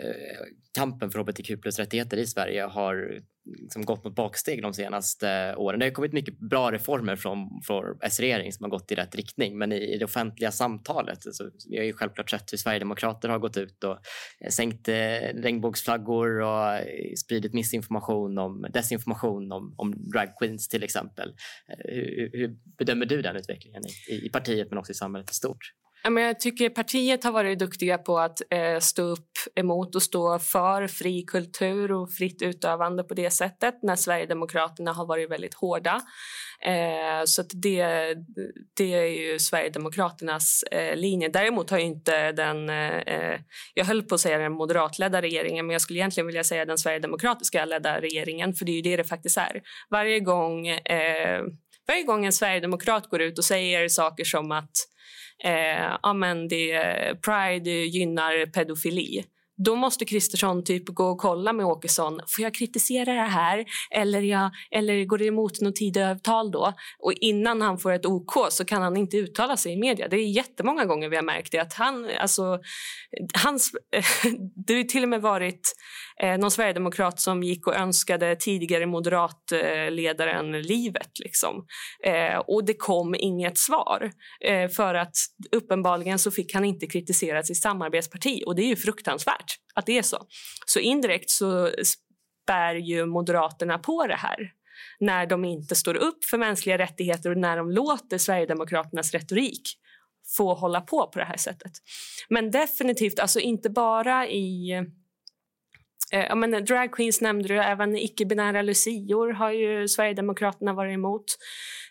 kampen för hbtq plus-rättigheter i Sverige har liksom gått mot baksteg de senaste åren. Det har kommit mycket bra reformer från, från S-regeringen som har gått i rätt riktning men i, i det offentliga samtalet, alltså, vi har ju självklart sett hur Sverigedemokrater har gått ut och eh, sänkt eh, regnbågsflaggor och eh, spridit missinformation om desinformation om, om drag queens till exempel. Eh, hur, hur bedömer du den utvecklingen i, i partiet men också i samhället i stort? Jag tycker partiet har varit duktiga på att eh, stå upp emot och stå för fri kultur och fritt utövande på det sättet när Sverigedemokraterna har varit väldigt hårda. Eh, så det, det är ju Sverigedemokraternas eh, linje. Däremot har inte den, eh, eh, jag höll på att säga den moderatledda regeringen men jag skulle egentligen vilja säga den sverigedemokratiska ledda regeringen för det är ju det det faktiskt är. Varje gång, eh, varje gång en sverigedemokrat går ut och säger saker som att eh, ja, men det, Pride gynnar pedofili då måste Kristersson typ gå och kolla med Åkesson. Får jag kritisera det här eller, jag, eller går det emot något Tidöavtal då? Och innan han får ett OK så kan han inte uttala sig i media. Det är jättemånga gånger vi har märkt det. Att han, alltså, hans, det har till och med varit eh, någon sverigedemokrat som gick och önskade tidigare moderatledaren livet. Liksom. Eh, och det kom inget svar. Eh, för att uppenbarligen så fick han inte kritisera sitt samarbetsparti och det är ju fruktansvärt att det är så. Så indirekt så spär ju Moderaterna på det här när de inte står upp för mänskliga rättigheter och när de låter Sverigedemokraternas retorik få hålla på på det här sättet. Men definitivt, alltså inte bara i Eh, ja, men drag queens nämnde du, även icke-binära lucior har ju Sverigedemokraterna varit emot.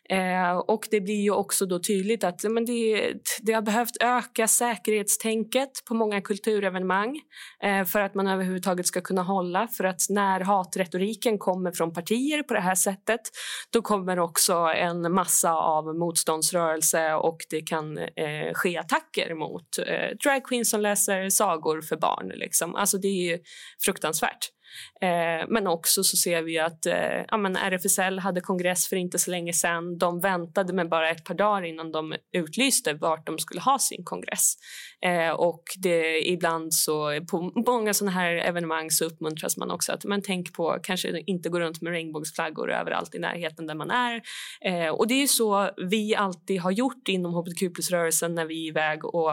Eh, och det blir ju också då tydligt att men det, det har behövt öka säkerhetstänket på många kulturevenemang eh, för att man överhuvudtaget ska kunna hålla. För att när hatretoriken kommer från partier på det här sättet då kommer också en massa av motståndsrörelse och det kan eh, ske attacker mot eh, dragqueens som läser sagor för barn. Liksom. Alltså det är fruktansvärt. Eh, men också så ser vi att eh, ja, men RFSL hade kongress för inte så länge sedan. De väntade med bara ett par dagar innan de utlyste vart de skulle ha sin kongress. Eh, och det, ibland så på många sådana här evenemang så uppmuntras man också att men tänk på kanske inte gå runt med regnbågsflaggor överallt i närheten där man är. Eh, och det är så vi alltid har gjort inom hbtq plus-rörelsen när vi är iväg och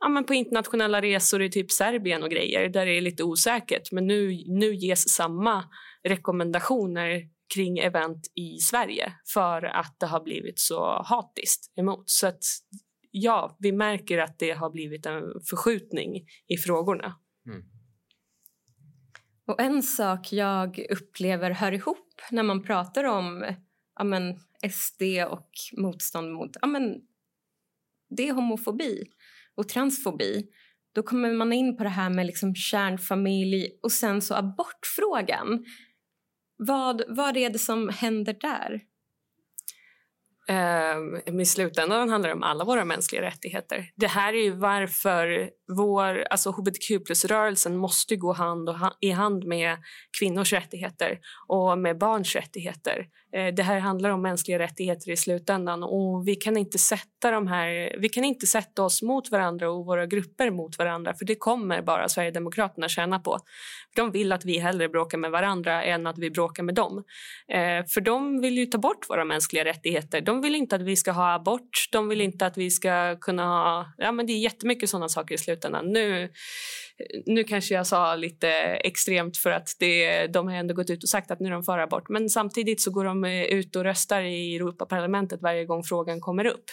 ja, men på internationella resor i typ Serbien och grejer där det är lite osäkert. Men nu, nu ges samma rekommendationer kring event i Sverige för att det har blivit så hatiskt emot. Så att ja, vi märker att det har blivit en förskjutning i frågorna. Mm. Och En sak jag upplever hör ihop när man pratar om ja, men, SD och motstånd mot ja, men, det är homofobi och transfobi då kommer man in på det här med liksom kärnfamilj och sen så abortfrågan. Vad, vad är det som händer där? Um, I slutändan handlar det om alla våra mänskliga rättigheter. Det här är ju varför vår, alltså hbtq plus-rörelsen måste gå hand och ha, i hand med kvinnors rättigheter och med barns rättigheter. Eh, det här handlar om mänskliga rättigheter i slutändan och vi kan inte sätta de här, vi kan inte sätta oss mot varandra och våra grupper mot varandra för det kommer bara Sverigedemokraterna tjäna på. De vill att vi hellre bråkar med varandra än att vi bråkar med dem. Eh, för de vill ju ta bort våra mänskliga rättigheter. De vill inte att vi ska ha abort, de vill inte att vi ska kunna ha... Ja, men det är jättemycket sådana saker i slutändan. Nu, nu kanske jag sa lite extremt för att det, de har ändå gått ut och sagt att nu är de för abort. Men samtidigt så går de eh, ut och röstar i Europaparlamentet varje gång frågan kommer upp.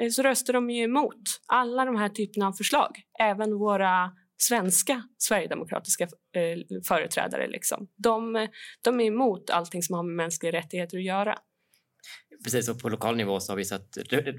Eh, så röstar de ju emot alla de här typerna av förslag. Även våra svenska sverigedemokratiska eh, företrädare. Liksom. De, de är emot allting som har med mänskliga rättigheter att göra precis så på lokal nivå så har vi sett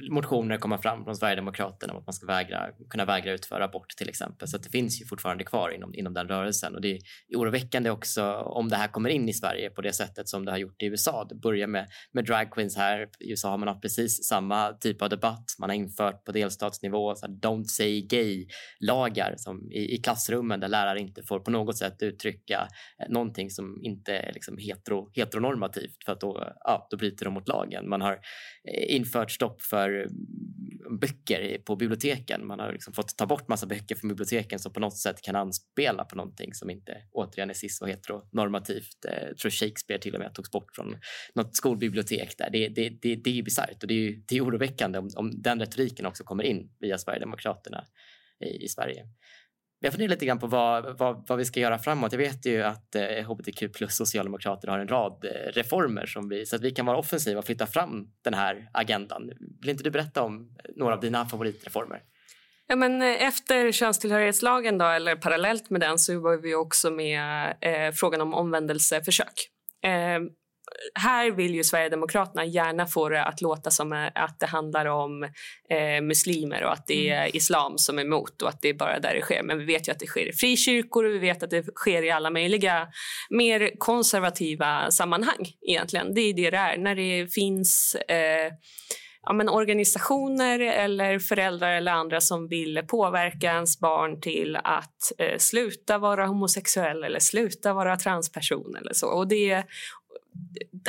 motioner komma fram från Sverigedemokraterna om att man ska vägra, kunna vägra utföra abort till exempel. Så det finns ju fortfarande kvar inom, inom den rörelsen och det är oroväckande också om det här kommer in i Sverige på det sättet som det har gjort i USA. Det börjar med, med dragqueens här. I USA har man haft precis samma typ av debatt. Man har infört på delstatsnivå så don't say gay-lagar som i, i klassrummen där lärare inte får på något sätt uttrycka eh, någonting som inte är liksom hetero, heteronormativt för att då, ja, då bryter de mot lagen man har eh, infört stopp för mm, böcker på biblioteken. Man har liksom fått ta bort massa böcker från biblioteken som på något sätt kan anspela på någonting som inte återigen är cis och heteronormativt. Eh, jag tror Shakespeare till och med togs bort från något skolbibliotek där. Det, det, det, det är bisarrt och det är, det är oroväckande om, om den retoriken också kommer in via Sverigedemokraterna i, i Sverige. Jag funderar lite grann på vad, vad, vad, vi ska göra framåt. Jag vet ju att eh, hbtq plus socialdemokrater har en rad eh, reformer som vi, så att vi kan vara offensiva och flytta fram den här agendan. Vill inte du berätta om eh, några av dina favoritreformer? Ja, men eh, efter könstillhörighetslagen, då, eller parallellt med den, så var vi också med eh, frågan om omvändelseförsök. Eh, här vill ju Sverigedemokraterna gärna få det att låta som eh, att det handlar om eh, muslimer och att det är mm. islam som är emot och att det är bara där det sker. Men vi vet ju att det sker i frikyrkor och vi vet att det sker i alla möjliga mer konservativa sammanhang egentligen. Det är det det är. När det finns eh, ja, men organisationer eller föräldrar eller andra som vill påverka ens barn till att eh, sluta vara homosexuell eller sluta vara transperson eller så. Och det,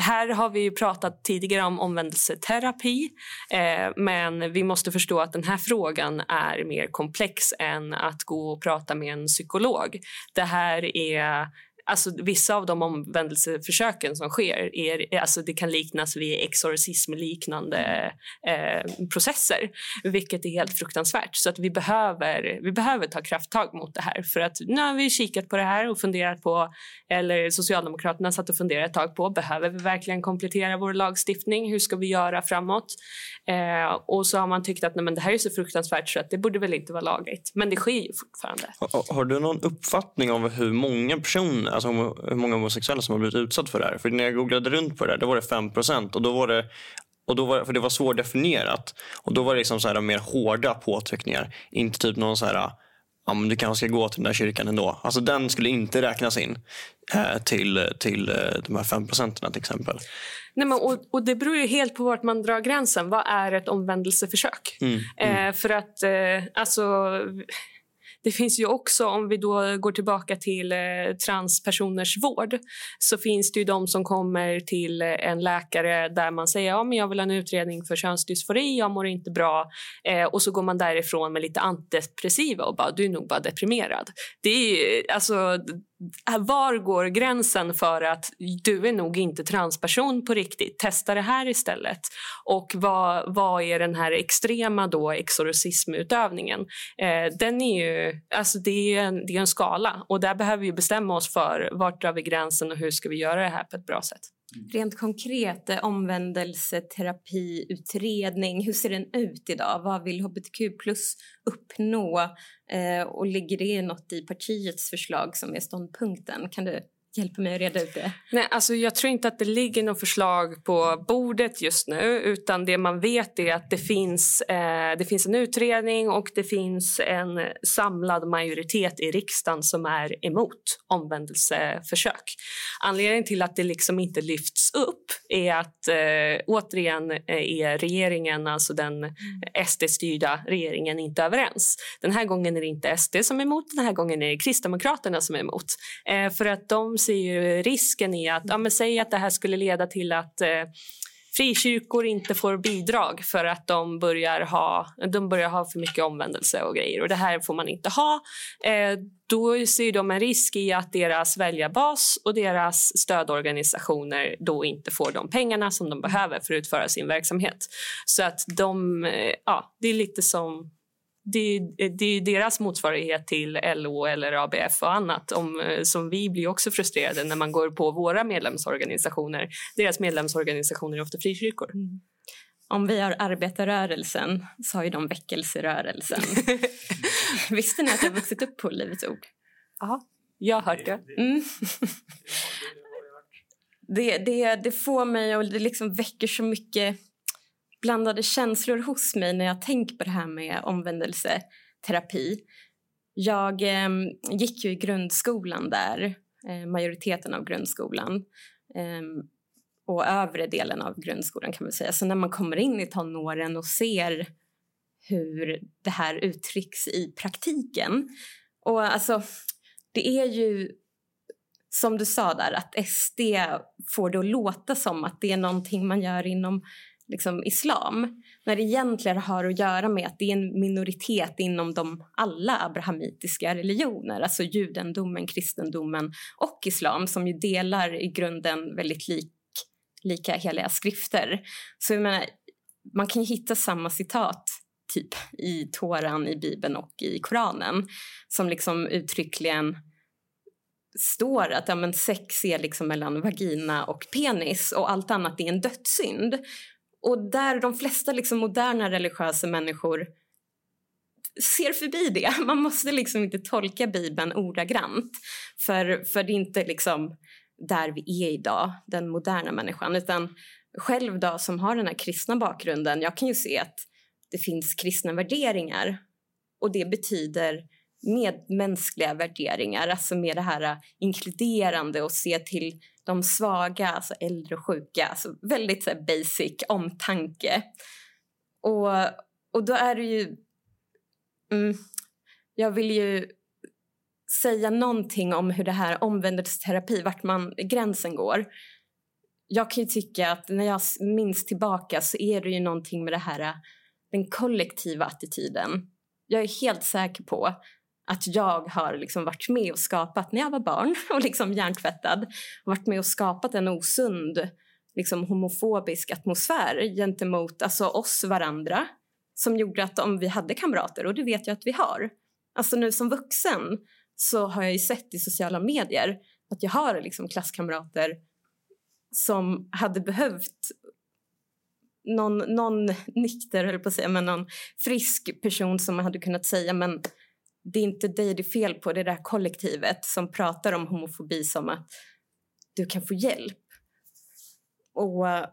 här har vi pratat tidigare om omvändelseterapi eh, men vi måste förstå att den här frågan är mer komplex än att gå och prata med en psykolog. Det här är Alltså, vissa av de omvändelseförsöken som sker är, alltså, det kan liknas vid exorcismliknande eh, processer, vilket är helt fruktansvärt. Så att vi behöver, vi behöver ta krafttag mot det här. För att nu har vi kikat på det här och funderat på, eller Socialdemokraterna satt och funderade ett tag på, behöver vi verkligen komplettera vår lagstiftning? Hur ska vi göra framåt? Eh, och så har man tyckt att nej, men det här är så fruktansvärt så att det borde väl inte vara lagligt. Men det sker ju fortfarande. Har, har du någon uppfattning om hur många personer alltså hur många homosexuella som har blivit utsatt för det här. För när jag googlade runt på det där, då var det 5 och då var det och då var, för det var svårdefinierat. Och då var det liksom så här mer hårda påtryckningar. Inte typ någon så här, ja men du kanske ska gå till den där kyrkan ändå. Alltså den skulle inte räknas in eh, till, till eh, de här 5 procenten till exempel. Nej, men, och, och, Det beror ju helt på vart man drar gränsen. Vad är ett omvändelseförsök? Mm, mm. Eh, för att eh, alltså det finns ju också, om vi då går tillbaka till eh, transpersoners vård så finns det ju de som kommer till eh, en läkare där man säger ja, men jag vill ha en utredning för könsdysfori, jag mår inte bra eh, och så går man därifrån med lite antidepressiva och bara du är nog bara deprimerad. Det är alltså var går gränsen för att du är nog inte transperson på riktigt? Testa det här istället. Och vad, vad är den här extrema då exorcismutövningen? Eh, den är ju, alltså det är, en, det är en skala och där behöver vi bestämma oss för vart drar vi gränsen och hur ska vi göra det här på ett bra sätt. Mm. Rent konkret, eh, omvändelseterapiutredning, hur ser den ut idag? Vad vill hbtq plus uppnå? Eh, och ligger det något i partiets förslag som är ståndpunkten? Kan du hjälpa mig att reda ut det? Nej, alltså jag tror inte att det ligger något förslag på bordet just nu utan det man vet är att det finns, eh, det finns en utredning och det finns en samlad majoritet i riksdagen som är emot omvändelseförsök. Anledningen till att det liksom inte lyfts upp är att eh, återigen eh, är regeringen, alltså den SD-styrda regeringen, inte överens. Den här gången är det inte SD som är emot, den här gången är det Kristdemokraterna som är emot. Eh, för att de ser ju risken i att, ja, men säg att det här skulle leda till att eh, frikyrkor inte får bidrag för att de börjar, ha, de börjar ha för mycket omvändelse och grejer. Och Det här får man inte ha. Eh, då ser de en risk i att deras väljarbas och deras stödorganisationer då inte får de pengarna som de behöver för att utföra sin verksamhet. Så att de, eh, ja, det är lite som det, det är deras motsvarighet till LO eller ABF och annat. Om, eh, som vi blir också frustrerade när man går på våra medlemsorganisationer. Deras medlemsorganisationer är ofta frikyrkor. Mm. Om vi har arbetarrörelsen så har ju de väckelserörelsen. Visste ni att jag vuxit upp på Livets Ord? Ja, jag har hört det. Mm. det, det, det får mig och det liksom väcker så mycket blandade känslor hos mig när jag tänker på det här med omvändelseterapi. Jag eh, gick ju i grundskolan där, eh, majoriteten av grundskolan eh, och övre delen av grundskolan kan man säga. Så när man kommer in i tonåren och ser hur det här uttrycks i praktiken. Och alltså, det är ju som du sa där, att SD får det att låta som att det är någonting man gör inom liksom, islam när det egentligen har att göra med att det är en minoritet inom de alla abrahamitiska religioner, alltså judendomen, kristendomen och islam som ju delar i grunden väldigt lik, lika heliga skrifter. Så jag menar, man kan ju hitta samma citat typ i Toran, i Bibeln och i Koranen som liksom uttryckligen står att ja, men sex är liksom mellan vagina och penis och allt annat är en dödssynd. Och där de flesta liksom moderna religiösa människor ser förbi det. Man måste liksom inte tolka Bibeln ordagrant för, för det är inte liksom där vi är idag, den moderna människan. Utan själv då, som har den här kristna bakgrunden, jag kan ju se att det finns kristna värderingar och det betyder medmänskliga värderingar, alltså med det här äh, inkluderande och se till de svaga, alltså äldre och sjuka. Alltså väldigt så här, basic omtanke. Och, och då är det ju... Mm, jag vill ju säga någonting om hur det här omvändelseterapi, vart man, gränsen går. Jag kan ju tycka att när jag minns tillbaka så är det ju någonting med det här, den kollektiva attityden. Jag är helt säker på att jag har liksom varit med och skapat, när jag var barn och liksom hjärntvättad, varit med och skapat en osund liksom homofobisk atmosfär gentemot alltså oss varandra som gjorde att om vi hade kamrater, och det vet jag att vi har. Alltså nu som vuxen så har jag ju sett i sociala medier att jag har liksom klasskamrater som hade behövt någon, någon nykter, höll på att säga, men någon frisk person som hade kunnat säga men det är inte dig det är fel på, det är det här kollektivet som pratar om homofobi som att du kan få hjälp. Och uh,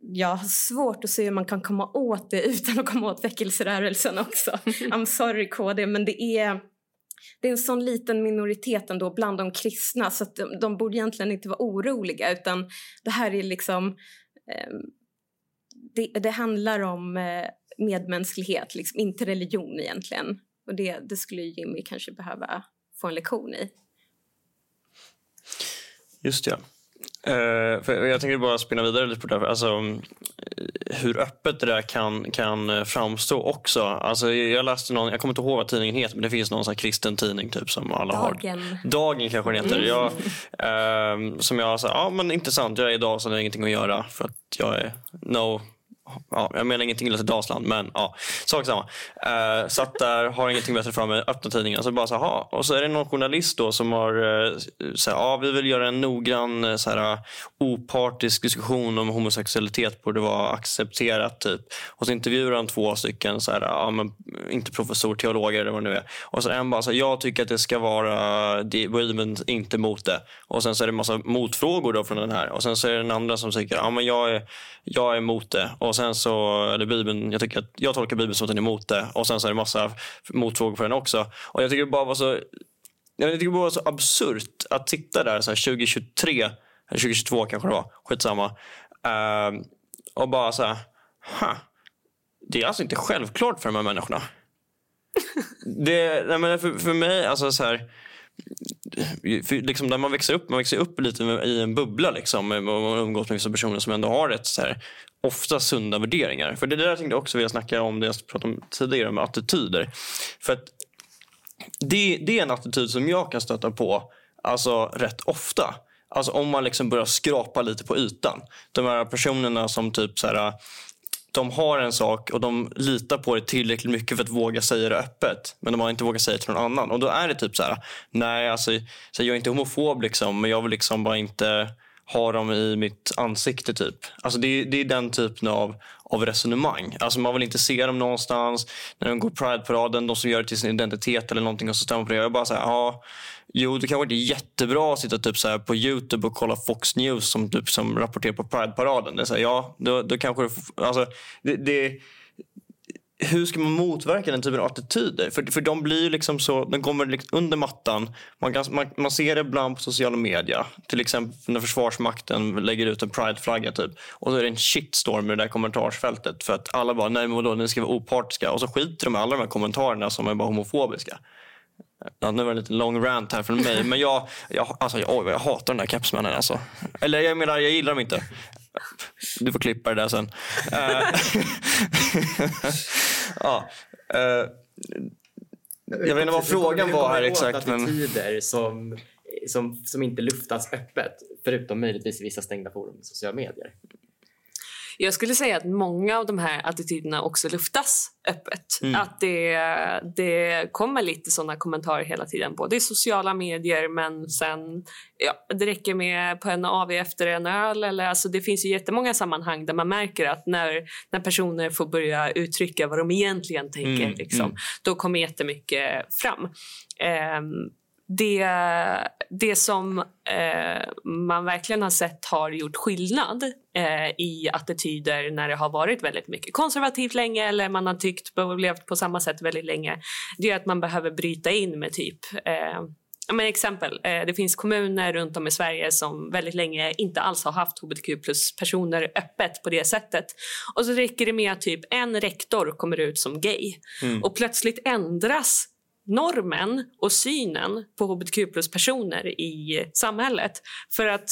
jag har svårt att se hur man kan komma åt det utan att komma åt väckelserörelsen också. I'm sorry KD, men det är, det är en sån liten minoritet ändå bland de kristna så att de, de borde egentligen inte vara oroliga utan det här är liksom eh, det, det, handlar om eh, medmänsklighet, liksom, inte religion egentligen. Och det, det skulle Jimmy kanske behöva få en lektion i. Just ja. Uh, för jag tänker bara spinna vidare lite på det. Alltså, hur öppet det där kan, kan framstå också. Alltså, jag läste någon, jag kommer inte ihåg vad tidningen heter, men det finns någon sån kristen tidning typ, som alla Dagen. har. Dagen kanske den heter. Jag, uh, som jag sa, ja men intressant, jag är idag så det har ingenting att göra för att jag är no ja, jag menar ingenting illa till Dalsland, men ja, sak samma. Uh, satt där, har ingenting bättre för mig, öppnar tidningen. Så bara så aha. och så är det någon journalist då som har uh, så här, ja, vi vill göra en noggrann eh, så här, opartisk diskussion om homosexualitet borde vara accepterat. Typ. Och så intervjuar han två stycken, så här, ja, men, inte professor, teologer eller vad det nu är. Och så en bara så här, jag tycker att det ska vara Bibeln inte mot det. Och sen så är det en massa motfrågor då från den här. Och sen så är det den andra som säger, ja men jag är, jag är emot det. Och sen så, eller Bibeln, jag, tycker att, jag tolkar Bibeln som att den är emot det. Och sen så är det massa motfrågor på den också. Och jag tycker det bara var så, jag tycker det bara var så absurt att sitta där så 2023, eller 2022 kanske det var, skitsamma. Uh, och bara så här, huh, det är alltså inte självklart för de här människorna. det, nej men för, för mig, alltså så här, liksom där man växer upp, man växer upp lite i en bubbla liksom, och man umgås med vissa personer som ändå har rätt så här, ofta sunda värderingar. För det där tänkte jag också vilja snacka om det jag pratade om tidigare med attityder. För att det, det är en attityd som jag kan stöta på alltså, rätt ofta. Alltså om man liksom börjar skrapa lite på ytan. De här personerna som typ så här, de har en sak och de litar på det tillräckligt mycket för att våga säga det öppet. Men de har inte vågat säga det till någon annan. Och då är det typ så här, nej alltså, så jag är inte homofob liksom, men jag vill liksom bara inte ha dem i mitt ansikte typ. Alltså det, det är den typen av, av resonemang. Alltså man vill inte se dem någonstans. När de går Pride-paraden, de som gör det till sin identitet eller någonting och så stämmer på det. Jag bara så här, ja, jo det kanske inte är jättebra att sitta typ så här på Youtube och kolla Fox News som, typ, som rapporterar på Pride-paraden. Det är så här, ja, då, då kanske det, alltså, det, det hur ska man motverka den typen av attityder? För, för de blir liksom så, de kommer liksom under mattan. Man, kan, man, man ser det ibland på sociala medier. Till exempel när Försvarsmakten lägger ut en prideflagga typ. Och så är det en shitstorm i det där kommentarsfältet. För att alla bara, nej men vadå, ni ska vara opartiska. Och så skiter de i alla de här kommentarerna som är bara homofobiska. Ja, nu var det en lite lång rant här från mig. Men jag, jag, alltså, jag, jag hatar den där kepsmännen. Alltså. Eller jag menar, jag gillar dem inte. Du får klippa det där sen. Eh, ja. eh, jag vet inte vad frågan var här exakt. Men... Attityder som, som, som inte luftas öppet, förutom möjligtvis vissa stängda forum i sociala medier. Jag skulle säga att många av de här attityderna också luftas öppet. Mm. Att det, det kommer lite såna kommentarer hela tiden, både i sociala medier men sen... Ja, det räcker med på en AV efter en öl. Eller, alltså det finns ju jättemånga sammanhang där man märker att när, när personer får börja uttrycka vad de egentligen tänker, mm. Liksom, mm. då kommer jättemycket fram. Um, det, det som eh, man verkligen har sett har gjort skillnad eh, i attityder när det har varit väldigt mycket konservativt länge eller man har tyckt och levt på samma sätt väldigt länge, det är att man behöver bryta in med typ eh, men exempel, eh, det finns kommuner runt om i Sverige som väldigt länge inte alls har haft hbtq plus-personer öppet på det sättet. Och så räcker det med att typ en rektor kommer ut som gay mm. och plötsligt ändras normen och synen på hbtq plus-personer i samhället. För att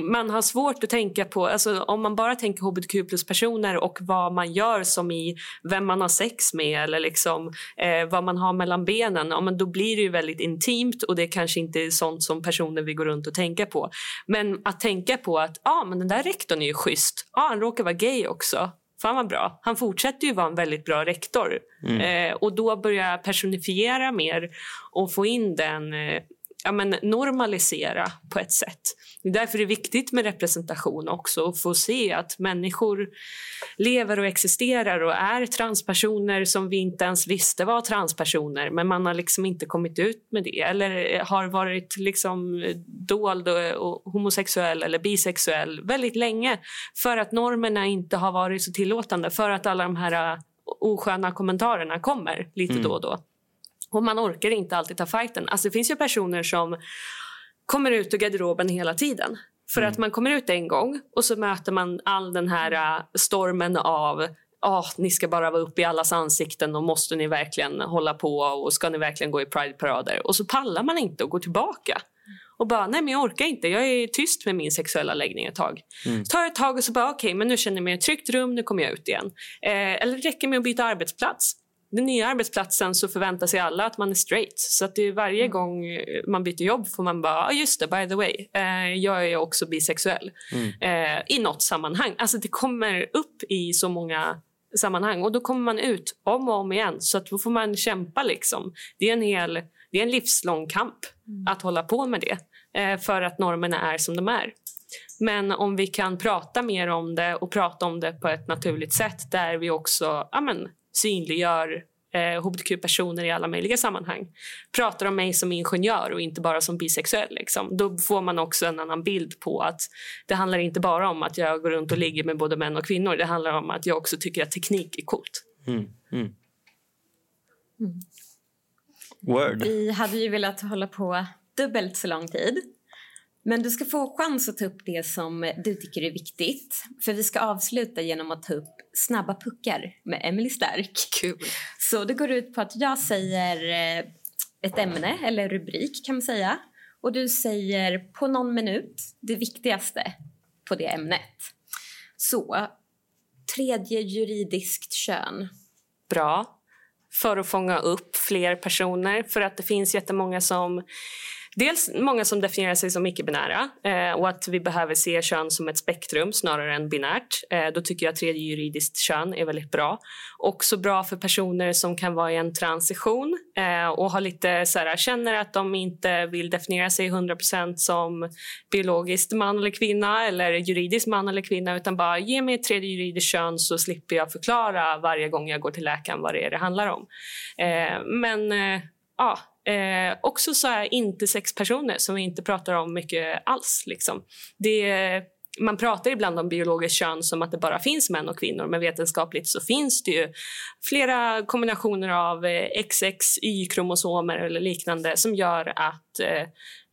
man har svårt att tänka på... Alltså om man bara tänker hbtq plus-personer och vad man gör som i vem man har sex med eller liksom, eh, vad man har mellan benen ja, men då blir det ju väldigt intimt och det kanske inte är sånt som personer vill gå runt och tänka på. Men att tänka på att ah, men den där rektorn är ju schysst. Ah, han råkar vara gay också. Fan vad bra. Han fortsätter ju vara en väldigt bra rektor. Mm. Eh, och då börja personifiera mer och få in den eh, ja, men normalisera på ett sätt. Det är därför det är viktigt med representation också och få se att människor lever och existerar och är transpersoner som vi inte ens visste var transpersoner men man har liksom inte kommit ut med det eller har varit liksom dold och, homosexuell eller bisexuell väldigt länge för att normerna inte har varit så tillåtande för att alla de här osköna kommentarerna kommer lite mm. då och då. Och man orkar inte alltid ta fighten. Alltså det finns ju personer som kommer ut ur garderoben hela tiden. För mm. att man kommer ut en gång och så möter man all den här uh, stormen av oh, ni ska bara vara uppe i allas ansikten och måste ni verkligen hålla på och ska ni verkligen gå i Pride-parader? Och så pallar man inte och går tillbaka och bara nej men jag orkar inte, jag är tyst med min sexuella läggning ett tag. Mm. Tar ett tag och så bara okej okay, men nu känner jag mig i ett tryggt rum, nu kommer jag ut igen. Eh, eller det räcker med att byta arbetsplats den nya arbetsplatsen så förväntar sig alla att man är straight. Så att det är varje mm. gång man byter jobb får man bara, ah, just det, by the way, eh, jag är också bisexuell. Mm. Eh, I något sammanhang. Alltså det kommer upp i så många sammanhang och då kommer man ut om och om igen. Så att då får man kämpa liksom. Det är en, hel, det är en livslång kamp mm. att hålla på med det. Eh, för att normerna är som de är. Men om vi kan prata mer om det och prata om det på ett naturligt sätt där vi också ja, men, synliggör eh, hbtq-personer i alla möjliga sammanhang. Pratar om mig som ingenjör och inte bara som bisexuell. Liksom. Då får man också en annan bild på att det handlar inte bara om att jag går runt och ligger med både män och kvinnor. Det handlar om att jag också tycker att teknik är coolt. Mm. Mm. Mm. Word. Vi hade ju velat hålla på dubbelt så lång tid. Men du ska få chans att ta upp det som du tycker är viktigt. För vi ska avsluta genom att ta upp snabba puckar med Emily Stark. Kul. Så det går ut på att jag säger eh, ett ämne, eller rubrik kan man säga. Och du säger på någon minut det viktigaste på det ämnet. Så, tredje juridiskt kön. Bra. För att fånga upp fler personer. För att det finns jättemånga som Dels många som definierar sig som icke-binära eh, och att vi behöver se kön som ett spektrum snarare än binärt. Eh, då tycker jag tredje juridiskt kön är väldigt bra. Också bra för personer som kan vara i en transition eh, och har lite, så här, känner att de inte vill definiera sig 100% som biologiskt man eller kvinna eller juridiskt man eller kvinna utan bara ge mig ett tredje juridiskt kön så slipper jag förklara varje gång jag går till läkaren vad det är det handlar om. Eh, men eh, ja, Eh, också så här personer, som vi inte pratar om mycket alls. Liksom. Det, man pratar ibland om biologiskt kön som att det bara finns män och kvinnor men vetenskapligt så finns det ju flera kombinationer av eh, XX, Y-kromosomer eller liknande som gör att eh,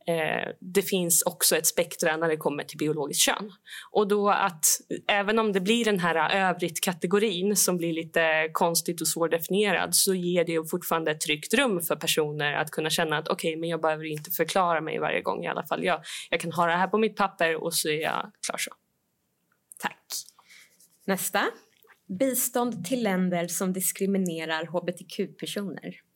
Eh, det finns också ett spektra när det kommer till biologiskt kön. Och då att även om det blir den här övrigt-kategorin som blir lite konstigt och svårdefinierad så ger det fortfarande ett tryggt rum för personer att kunna känna att okej, okay, men jag behöver inte förklara mig varje gång i alla fall. Jag, jag kan ha det här på mitt papper och så är jag klar så. Tack. Nästa. Bistånd till länder som diskriminerar hbtq-personer.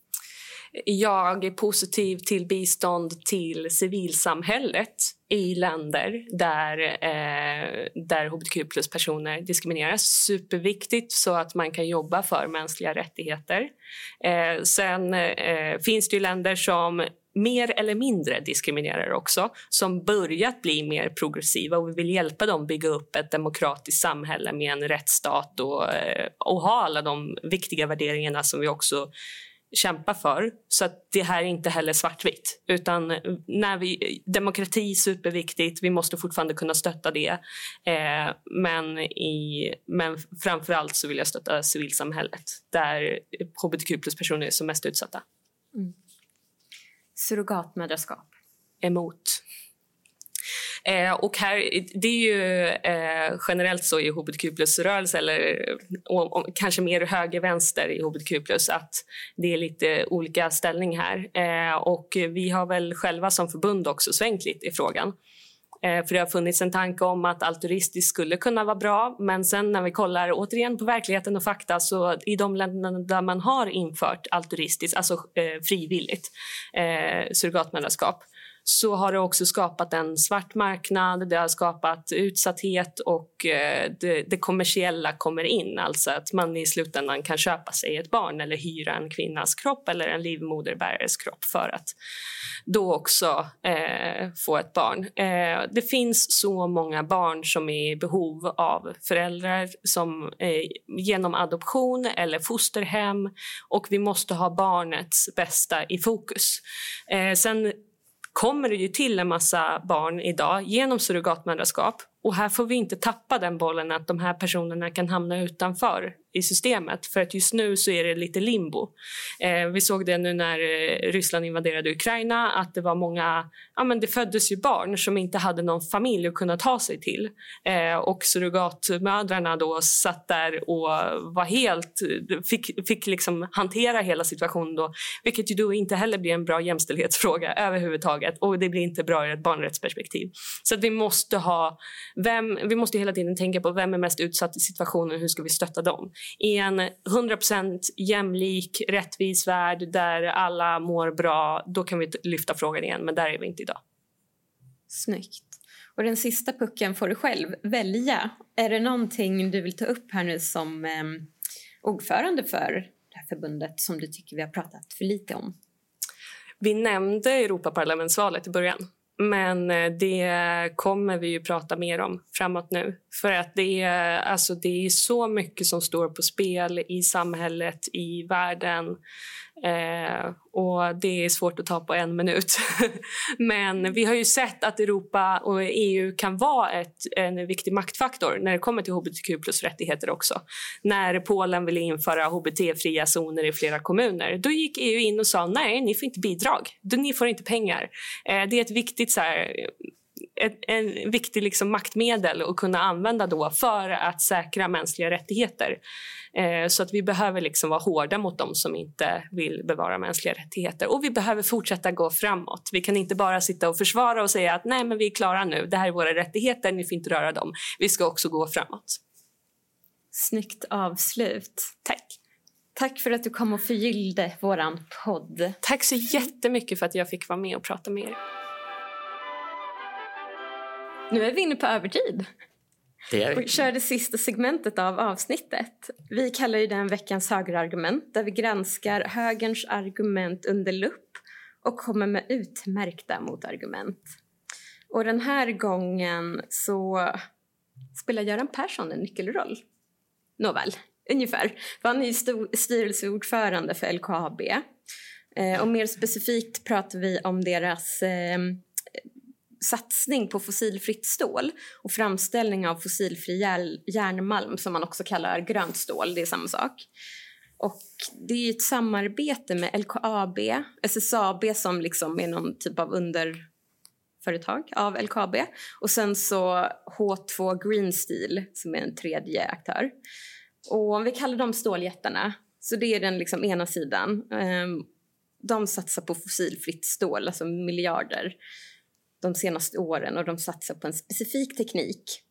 Jag är positiv till bistånd till civilsamhället i länder där, eh, där hbtq plus-personer diskrimineras. Superviktigt så att man kan jobba för mänskliga rättigheter. Eh, sen eh, finns det ju länder som mer eller mindre diskriminerar också som börjat bli mer progressiva och vi vill hjälpa dem bygga upp ett demokratiskt samhälle med en rättsstat och, eh, och ha alla de viktiga värderingarna som vi också kämpa för. Så att det här är inte heller svartvitt. Utan när vi, demokrati är superviktigt, vi måste fortfarande kunna stötta det. Eh, men, i, men framför allt så vill jag stötta civilsamhället där hbtq plus-personer är som mest utsatta. Mm. Surrogatmödraskap? Emot. Eh, och här, det är ju eh, generellt så i hbtq plus-rörelse eller och, och, kanske mer höger-vänster i hbtq plus att det är lite olika ställning här. Eh, och vi har väl själva som förbund också svängt lite i frågan. Eh, för det har funnits en tanke om att altruistiskt skulle kunna vara bra men sen när vi kollar återigen på verkligheten och fakta så i de länderna där man har infört altruistiskt, alltså eh, frivilligt eh, surrogatmödraskap så har det också skapat en svart marknad, det har skapat utsatthet och eh, det, det, kommersiella kommer in. Alltså att man i slutändan kan köpa sig ett barn eller hyra en kvinnas kropp eller en livmoderbärares kropp för att då också eh, få ett barn. Eh, det finns så många barn som är i behov av föräldrar som eh, genom adoption eller fosterhem och vi måste ha barnets bästa i fokus. Eh, sen kommer det ju till en massa barn idag genom surrogatmödraskap och här får vi inte tappa den bollen att de här personerna kan hamna utanför i systemet. För att just nu så är det lite limbo. Eh, vi såg det nu när eh, Ryssland invaderade Ukraina att det var många, ja men det föddes ju barn som inte hade någon familj att kunna ta sig till. Eh, och surrogatmödrarna då satt där och var helt, fick, fick liksom hantera hela situationen då. Vilket ju då inte heller blir en bra jämställdhetsfråga överhuvudtaget och det blir inte bra ur ett barnrättsperspektiv. Så att vi måste ha vem, vi måste hela tiden tänka på vem är mest utsatt i situationen hur ska vi stötta dem. I en 100% jämlik, rättvis värld där alla mår bra, då kan vi lyfta frågan igen, men där är vi inte idag. Snyggt. Och den sista pucken får du själv välja. Är det någonting du vill ta upp här nu som eh, ordförande för det här förbundet som du tycker vi har pratat för lite om? Vi nämnde Europaparlamentsvalet i början. Men eh, det kommer vi ju prata mer om framåt nu. För att det är, alltså det är så mycket som står på spel i samhället, i världen. Eh, och Det är svårt att ta på en minut. Men vi har ju sett att Europa och EU kan vara ett, en viktig maktfaktor när det kommer till hbtq plus-rättigheter också. När Polen ville införa hbt-fria zoner i flera kommuner då gick EU in och sa nej, ni får inte bidrag. Ni får inte pengar. Eh, det är ett viktigt så här, ett, en viktig liksom maktmedel att kunna använda då för att säkra mänskliga rättigheter. Eh, så att vi behöver liksom vara hårda mot dem som inte vill bevara mänskliga rättigheter. Och vi behöver fortsätta gå framåt. Vi kan inte bara sitta och försvara och säga att nej men vi är klara nu, det här är våra rättigheter, ni får inte röra dem. Vi ska också gå framåt. Snyggt avslut. Tack. Tack för att du kom och förgyllde vår podd. Tack så jättemycket för att jag fick vara med och prata med er. Nu är vi inne på övertid. Det. Och kör det sista segmentet av avsnittet. Vi kallar ju den veckans högerargument där vi granskar högerns argument under lupp och kommer med utmärkta motargument. Och den här gången så spelar Göran Persson en nyckelroll. Nåväl, ungefär. För han är ju styrelseordförande för LKAB. Eh, och mer specifikt pratar vi om deras eh, satsning på fossilfritt stål och framställning av fossilfri järnmalm som man också kallar grönt stål, det är samma sak. Och det är ett samarbete med LKAB, SSAB som liksom är någon typ av underföretag av LKAB och sen så H2 Green Steel som är en tredje aktör. Och om vi kallar dem ståljättarna, så det är den liksom ena sidan. Ehm, de satsar på fossilfritt stål, alltså miljarder de senaste åren och de satsar på en specifik teknik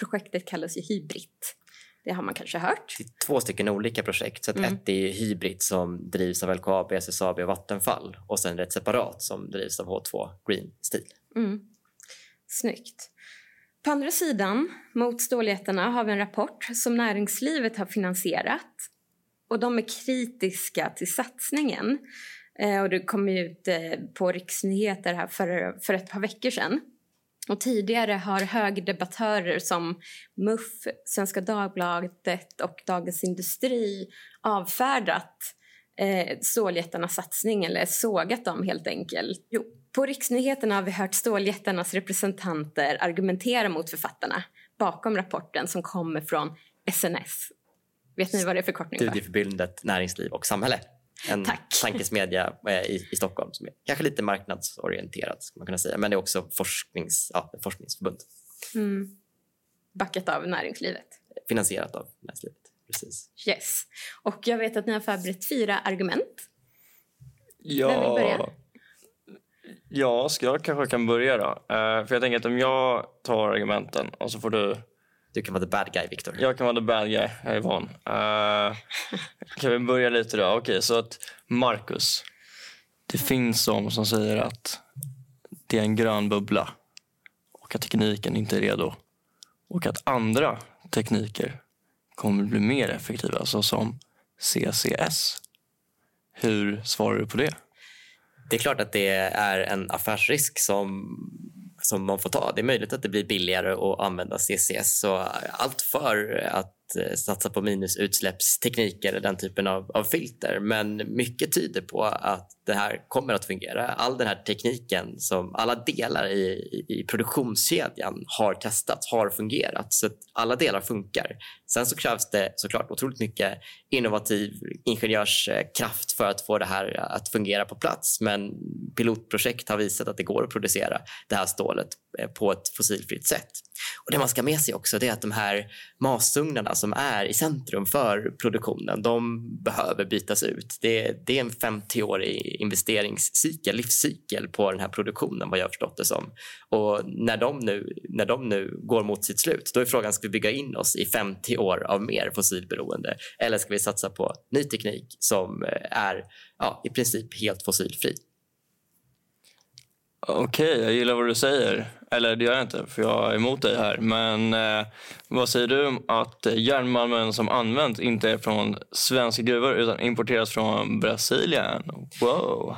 Projektet kallas ju Hybrit. Det har man kanske hört. Det är två stycken olika projekt. Så Mm. Ett är Hybrid som drivs av LKAB, SSAB och Vattenfall och sen ett separat som drivs av H2 Green Steel. Mm. Snyggt. På andra sidan, mot ståljättarna, har vi en rapport som näringslivet har finansierat. Och de är kritiska till satsningen. Eh, och det kom ut eh, på riksnyheter här för, för ett par veckor sedan. Och tidigare har högerdebattörer som MUF, Svenska Dagbladet och Dagens Industri avfärdat eh, ståljättarnas satsning eller sågat dem helt enkelt. Jo, på riksnyheterna har vi hört ståljättarnas representanter argumentera mot författarna bakom rapporten som kommer från SNS. Vet ni vad det är förkortning för? Studieförbundet Näringsliv och Samhälle. En Tack. tankesmedja eh, i, i Stockholm som är kanske lite marknadsorienterad, ska man kunna säga. men det är också forsknings, ja, forskningsförbund Mm. Backat av näringslivet. finansierat av näringslivet. Precis. Yes. Och jag vet att ni har förberett fyra argument. Vem vill börja? Ja, ja ska jag kanske kan börja då? Eh, för jag tänker att om jag tar argumenten och så får du... Du kan vara the bad guy, Victor. Jag kan vara the bad guy, jag är van. Uh, kan vi börja lite då? Okej, så att Marcus. Det finns de som säger att det är en grön bubbla och att tekniken inte är redo. Och att andra tekniker kommer bli mer effektiva, såsom CCS. Hur svarar du på det? Det är klart att det är en affärsrisk som, som man får ta. Det är möjligt att det blir billigare att använda CCS. Så eh, allt för att eh, satsa på minusutsläppstekniker eller den typen av, av filter. Men mycket tyder på att det här kommer att fungera. All den här tekniken, som alla delar i, i, produktionskedjan har testats, har fungerat. Så att alla delar funkar. Sen så krävs det såklart otroligt mycket innovativ ingenjörskraft för att få det här att fungera på plats. Men pilotprojekt har visat att det går att producera det här stålet eh, på ett fossilfritt sätt. Och Det man ska ha med sig också är att de här masugnarna som är i centrum för produktionen, de behöver bytas ut. Det, det är en 50-årig investeringscykel, livscykel på den här produktionen vad jag har förstått det som. Och när de, nu, när de nu går mot sitt slut, då är frågan, ska vi bygga in oss i 50 år av mer fossilberoende? Eller ska vi satsa på ny teknik som eh, är ja, i princip helt fossilfri? Okej, jag gillar vad du säger. Eller det gör jag inte, för jag är emot dig här. Men eh, vad säger du om att järnmalmen som används inte är från svenska gruvor utan importeras från Brasilien? Wow!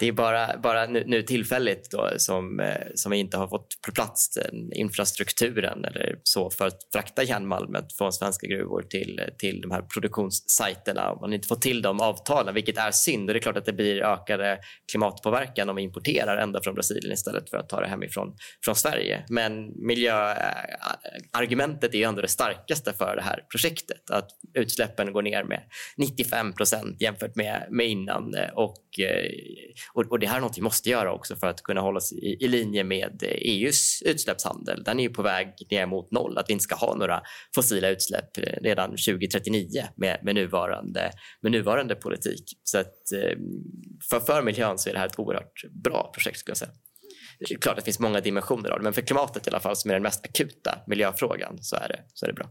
Det är bara, bara nu, nu tillfälligt då, som, eh, som vi inte har fått på plats den infrastrukturen eller så för att frakta järnmalmen från svenska gruvor till, till de här produktionssajterna. Man har inte fått till de avtalen, vilket är synd. Och det är klart att det blir ökade klimatpåverkan om vi importerar ända från Brasilien istället för att ta det hemifrån från Sverige. Men miljöargumentet är ju ändå det starkaste för det här projektet. Att utsläppen går ner med 95 procent jämfört med, med innan. Eh, eh, och, och, det här är något vi måste göra också för att kunna hålla oss i, i linje med EUs utsläppshandel. Den är ju på väg ner mot noll. Att vi inte ska ha några fossila utsläpp eh, redan 2039 med, med, nuvarande, med nuvarande politik. Så att, för, för miljön så är det här ett oerhört bra projekt skulle jag säga. Det är klart det finns många dimensioner av det, men för klimatet i alla fall som är den mest akuta miljöfrågan så är det, så är det bra.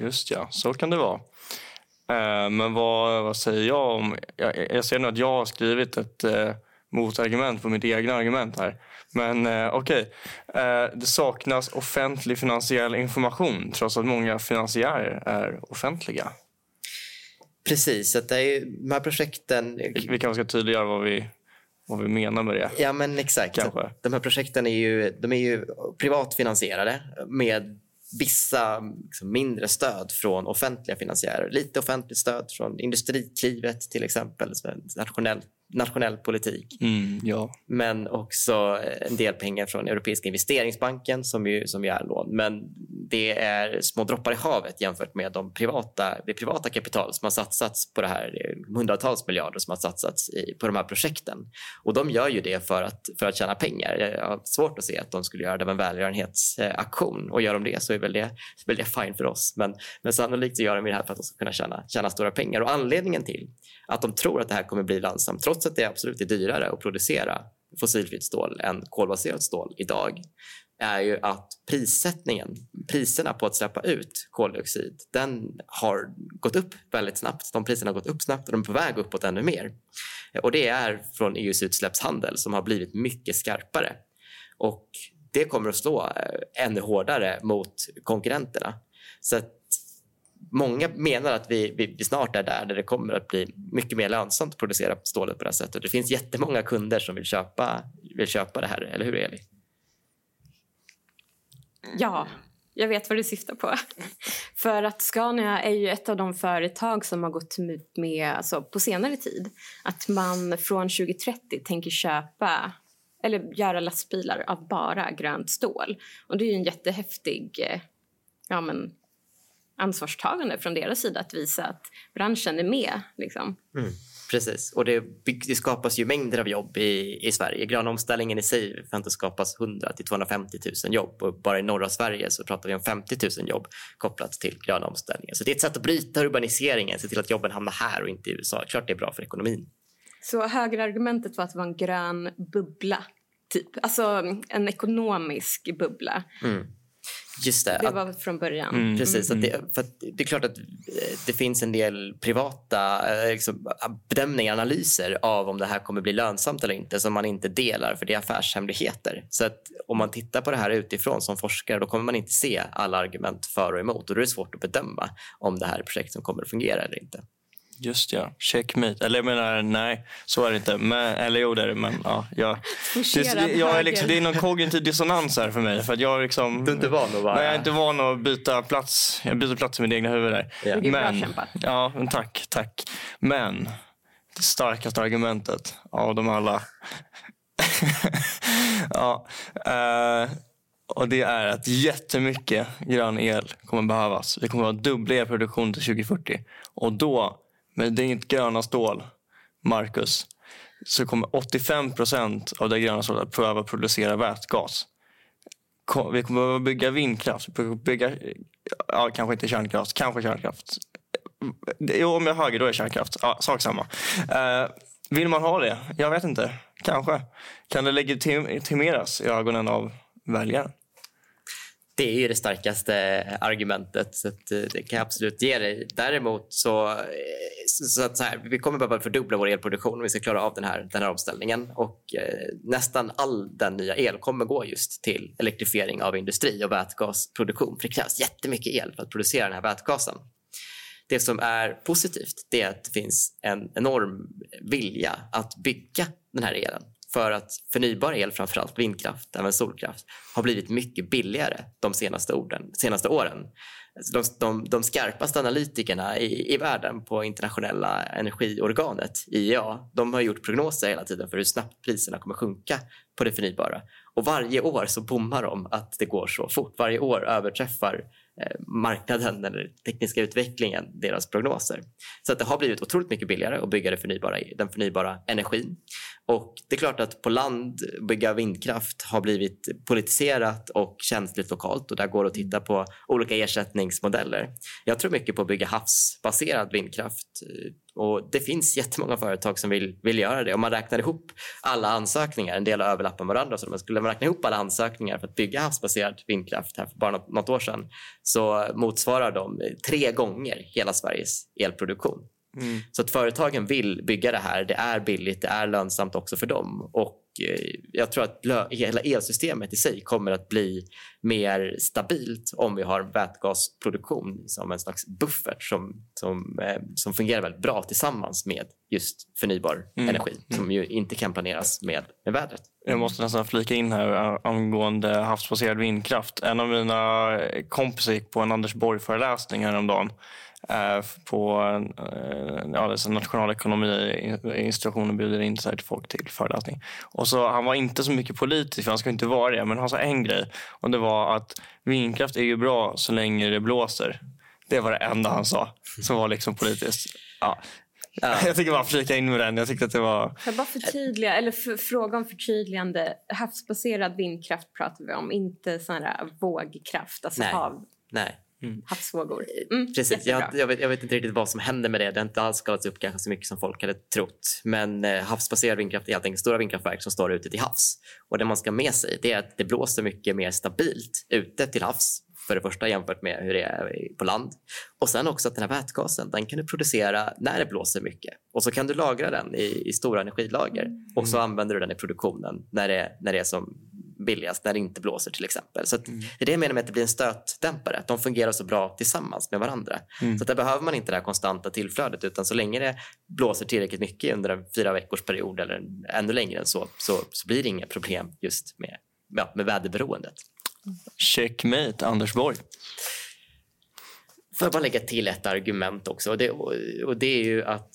Just ja, så kan det vara. Eh, men vad, vad säger jag om... Jag, jag ser nu att jag har skrivit ett eh, motargument på mitt egna argument här. Men eh, okej, eh, det saknas offentlig finansiell information trots att många finansiärer är offentliga. Precis, att det är ju, de här projekten... Vi, vi kanske ska tydliggöra vad vi, vad vi menar med det. Ja, men exakt. Kanske. De här projekten är ju, de är ju privatfinansierade med vissa liksom, mindre stöd från offentliga finansiärer. Lite offentligt stöd från Industriklivet till exempel, en nationell, politik. Mm, ja. Men också en del pengar från Europeiska investeringsbanken som ju, som ju är lån. Men det är små droppar i havet jämfört med de privata, det privata kapital som har satsats på det här. Hundratals miljarder som har satsats i, på de här projekten. Och de gör ju det för att, för att tjäna pengar. Jag har svårt att se att de skulle göra det av en välgörenhetsaktion. Och gör de det så är väl det, väl det fine för oss. Men, men sannolikt så gör de det här för att de ska kunna tjäna, tjäna stora pengar. Och anledningen till att de tror att det här kommer bli lönsamt, trots att det absolut är dyrare att producera fossilfritt stål än kolbaserat stål idag, är ju att prissättningen, priserna på att släppa ut koldioxid, den har gått upp väldigt snabbt. De priserna har gått upp snabbt och de är på väg uppåt ännu mer. Och det är från EUs utsläppshandel som har blivit mycket skarpare. Och det kommer att slå eh, ännu hårdare mot konkurrenterna. Så att många menar att vi, vi, vi, snart är där, där det kommer att bli mycket mer lönsamt att producera stålet på det här sättet. Det finns jättemånga kunder som vill köpa, vill köpa det här, eller hur Eli? Ja, jag vet vad du syftar på. För att Scania är ju ett av de företag som har gått ut med alltså, på senare tid att man från 2030 tänker köpa eller göra lastbilar av bara grönt stål. Och det är ju en jättehäftig eh, ja, men, ansvarstagande från deras sida att visa att branschen är med. Liksom. Mm, precis, och det, det, skapas ju mängder av jobb i, i Sverige. Gröna omställningen i sig förväntas skapas 100 till 250 000 jobb och bara i norra Sverige så pratar vi om 50 000 jobb kopplat till gröna omställningen. Så det är ett sätt att bryta urbaniseringen, se till att jobben hamnar här och inte i USA. Klart det är bra för ekonomin. Så högerargumentet var att det var en grön bubbla, typ. Alltså en ekonomisk bubbla. Mm. Just det. Det var från början. Mm. Precis. Mm. Det, för det är klart att det finns en del privata eh, liksom, bedömningar, analyser av om det här kommer bli lönsamt eller inte som man inte delar för det är affärshemligheter. Så att om man tittar på det här utifrån som forskare då kommer man inte se alla argument för och emot och då är det svårt att bedöma om det här är projekt som kommer att fungera eller inte. Just ja, checkmate. Eller jag menar, nej, så är det inte. Men, eller jo, det är det. Men, ja, jag, det, jag är liksom, det är någon kognitiv dissonans här för mig. För att jag liksom, du är inte van att vara... Nej, jag är inte van att byta plats. Jag byter plats i mitt egna huvud där. Ja. Men, ja, tack, tack. Men det starkaste argumentet av dem alla. ja, uh, och det är att jättemycket grön el kommer behövas. Vi kommer att ha dubbla elproduktion till 2040. Och då men det är gröna stål, Marcus. Så kommer 85 procent av det gröna stålet att behöva producera vätgas. Vi kommer behöva bygga vindkraft, bygga, ja, kanske inte kärnkraft, kanske kärnkraft. Jo, om jag är höger då är kärnkraft. Ja, sak samma. Eh, vill man ha det? Jag vet inte. Kanske. Kan det legitimeras i ögonen av väljaren? Det är ju det starkaste argumentet, så eh, det kan jag absolut ge dig. Däremot så, eh, så, att så här, vi kommer behöva fördubbla vår elproduktion om vi ska klara av den här, den här omställningen. Och eh, nästan all den nya el kommer gå just till elektrifiering av industri och vätgasproduktion. För det krävs jättemycket el för att producera den här vätgasen. Det som är positivt är att det finns en enorm vilja att bygga den här elen för att förnybar el, framförallt vindkraft, även solkraft, har blivit mycket billigare de senaste, orden, senaste åren. De, de, de skarpaste analytikerna i, i världen på internationella energiorganet, IEA, de har gjort prognoser hela tiden för hur snabbt priserna kommer sjunka på det förnybara. Och varje år så bommar de att det går så fort. Varje år överträffar Eh, marknaden eller tekniska utvecklingen deras prognoser. Så att det har blivit otroligt mycket billigare att bygga det förnybara, den förnybara energin. Och det är klart att på land bygga vindkraft har blivit politiserat och känsligt lokalt och där går det att titta på olika ersättningsmodeller. Jag tror mycket på att bygga havsbaserad vindkraft eh, och det finns jättemånga företag som vill, vill göra det. Om man räknar ihop alla ansökningar, en del överlappar varandra, så man skulle räkna ihop alla ansökningar för att bygga havsbaserad vindkraft här för bara något, något år sedan så motsvarar de tre gånger hela Sveriges elproduktion. Mm. Så att företagen vill bygga det här. Det är billigt, det är lönsamt också för dem. Och jag tror att hela elsystemet i sig kommer att bli mer stabilt om vi har vätgasproduktion som en slags buffert som, som, eh, som fungerar väldigt bra tillsammans med just förnybar mm. energi som mm. ju inte kan planeras med, med vädret. Jag måste nästan flika in här angående havsbaserad vindkraft. En av mina kompisar gick på en Anders Borg-föreläsning häromdagen Eh, på eh, ja, det nationalekonomiinstitutionen bjuder in sig till folk till föreläsning. Och så, han var inte så mycket politisk, för han ska inte vara det, men han sa en grej. Och det var att vindkraft är ju bra så länge det blåser. Det var det enda han sa som var liksom politiskt. Ja. Ja. Jag tycker bara flika in med den. Jag tyckte att det var... Jag bara förtydliga, eller fråga om förtydligande. Havsbaserad vindkraft pratar vi om, inte sån här vågkraft, alltså Nej. hav. Nej, mm. havsvågor. Mm, Precis, jag, jag, vet, jag, vet, inte riktigt vad som händer med det. Det har inte alls skalats upp kanske så mycket som folk hade trott. Men eh, havsbaserad vindkraft är helt enkelt stora vindkraftverk som står ute till havs. Och det man ska ha med sig det är att det blåser mycket mer stabilt ute till havs för det första jämfört med hur det är på land. Och sen också att den här vätgasen den kan du producera när det blåser mycket. Och så kan du lagra den i, i stora energilager och så mm. använder du den i produktionen när det, när det är som billigast när det inte blåser till exempel. Så mm. Det är det jag menar med att det blir en stötdämpare. Att de fungerar så bra tillsammans med varandra. Mm. Så där behöver man inte det här konstanta tillflödet utan så länge det blåser tillräckligt mycket under en fyra veckors period eller ännu längre än så, så, så blir det inga problem just med, ja, med väderberoendet. Checkmate, Anders Borg. Får jag bara lägga till ett argument också och det, och det är ju att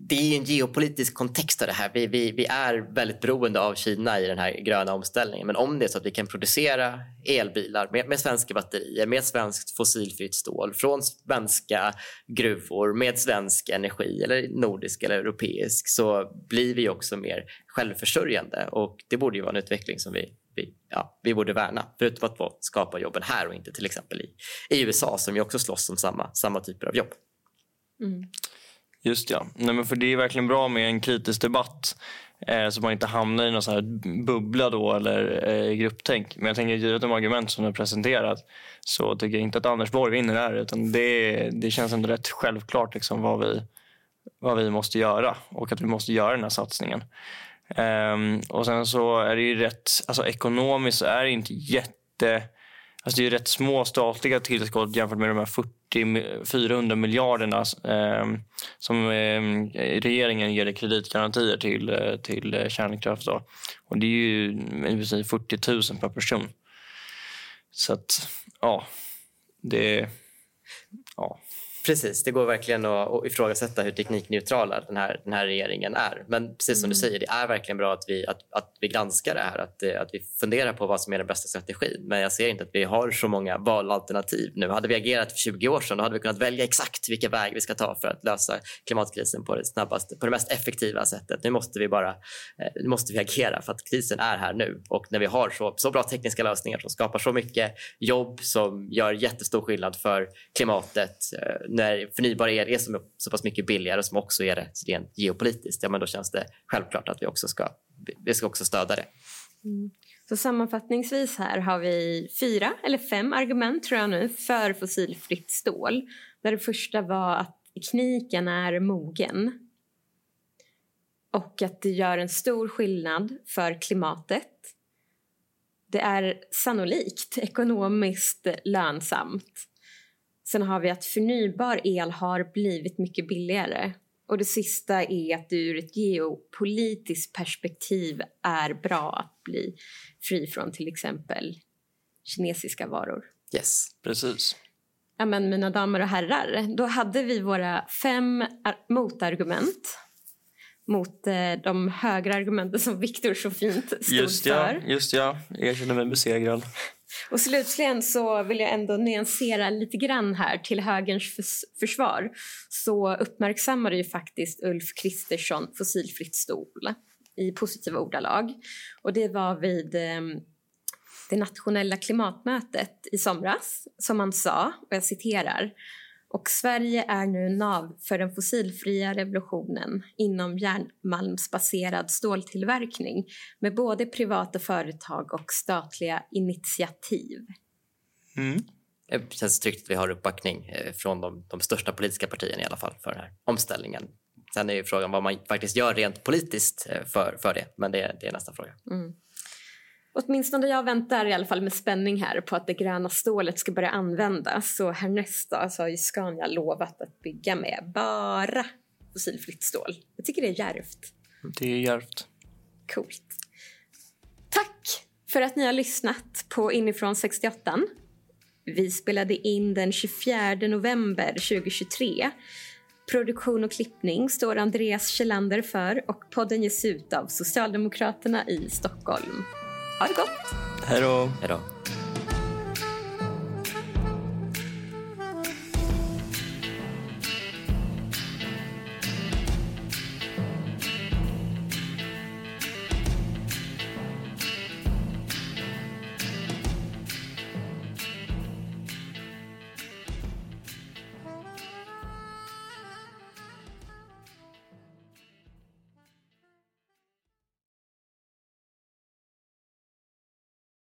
det är en geopolitisk kontext av det här. Vi, vi, vi, är väldigt beroende av Kina i den här gröna omställningen. Men om det är så att vi kan producera elbilar med, med svenska batterier, med svenskt fossilfritt stål från svenska gruvor med svensk energi, eller nordisk eller europeisk, så blir vi också mer självförsörjande. Och det borde ju vara en utveckling som vi, vi, ja, vi borde värna. Förutom att få skapa jobben här och inte till exempel i, i USA som ju också slåss om samma, samma typer av jobb. Mm. Just ja. Nej, men för det är verkligen bra med en kritisk debatt eh, så man inte hamnar i någon så här bubbla då eller eh, grupptänk. Men jag tänker givet de argument som du har presenterat så tycker jag inte att Anders Borg vinner här utan det, det känns ändå rätt självklart liksom vad, vi, vad vi måste göra och att vi måste göra den här satsningen. Eh, och sen så är det ju rätt, alltså ekonomiskt så är det inte jätte Alltså det är rätt små statliga tillskott jämfört med de här 40, 400 miljarderna eh, som eh, regeringen ger i kreditgarantier till, eh, till eh, kärnkraft. Då. Och det är ju 40 000 per person. Så att, ja. Det... Ja. Precis, det går verkligen att ifrågasätta hur teknikneutrala den här, den här regeringen är. Men precis som mm. du säger, det är verkligen bra att vi, att, att vi granskar det här, att, att vi funderar på vad som är den bästa strategin. Men jag ser inte att vi har så många valalternativ nu. Hade vi agerat för 20 år sedan då hade vi kunnat välja exakt vilka väg vi ska ta för att lösa klimatkrisen på det snabbaste, på det mest effektiva sättet. Nu måste vi bara eh, nu måste vi agera för att krisen är här nu. Och när vi har så, så bra tekniska lösningar som skapar så mycket jobb som gör jättestor skillnad för klimatet eh, när förnybar el är så, så pass mycket billigare som också är det rent geopolitiskt, ja, men då känns det självklart att vi också ska, vi ska också stödja det. Mm. Så sammanfattningsvis här har vi fyra eller fem argument tror jag nu för fossilfritt stål. Där det första var att tekniken är mogen och att det gör en stor skillnad för klimatet. Det är sannolikt ekonomiskt lönsamt Sen har vi att förnybar el har blivit mycket billigare. Och det sista är att det ur ett geopolitiskt perspektiv är bra att bli fri från till exempel kinesiska varor. Yes, precis. Ja, men mina damer och herrar, då hade vi våra fem motargument mot eh, de högre argumenten som Viktor så fint stod just ja, för. Just ja, jag känner mig besegrad. Och slutligen så vill jag ändå nyansera lite grann här till högerns försvar. Så uppmärksammade ju faktiskt Ulf Kristersson fossilfritt stol i positiva ordalag. Och det var vid ehm, det nationella klimatmötet i somras som han sa, och jag citerar och Sverige är nu nav för den fossilfria revolutionen inom järnmalmsbaserad ståltillverkning med både privata företag och statliga initiativ. Mm. Det känns tryggt att vi har uppbackning eh, från de, de, största politiska partierna i alla fall för den här omställningen. Sen är ju frågan vad man faktiskt gör rent politiskt eh, för, för det, men det, det är nästa fråga. Mm. Åtminstone jag väntar i alla fall med spänning här på att det gröna stålet ska börja användas. Så härnäst då, så har ju Scania lovat att bygga med bara fossilfritt stål. Jag tycker det är järvt. Det är järvt. Coolt. Tack för att ni har lyssnat på Inifrån 68. Vi spelade in den 24 november 2023. Produktion och klippning står Andreas Kjellander för och podden ges ut av Socialdemokraterna i Stockholm. Ha det gott! Hej då! Hej då!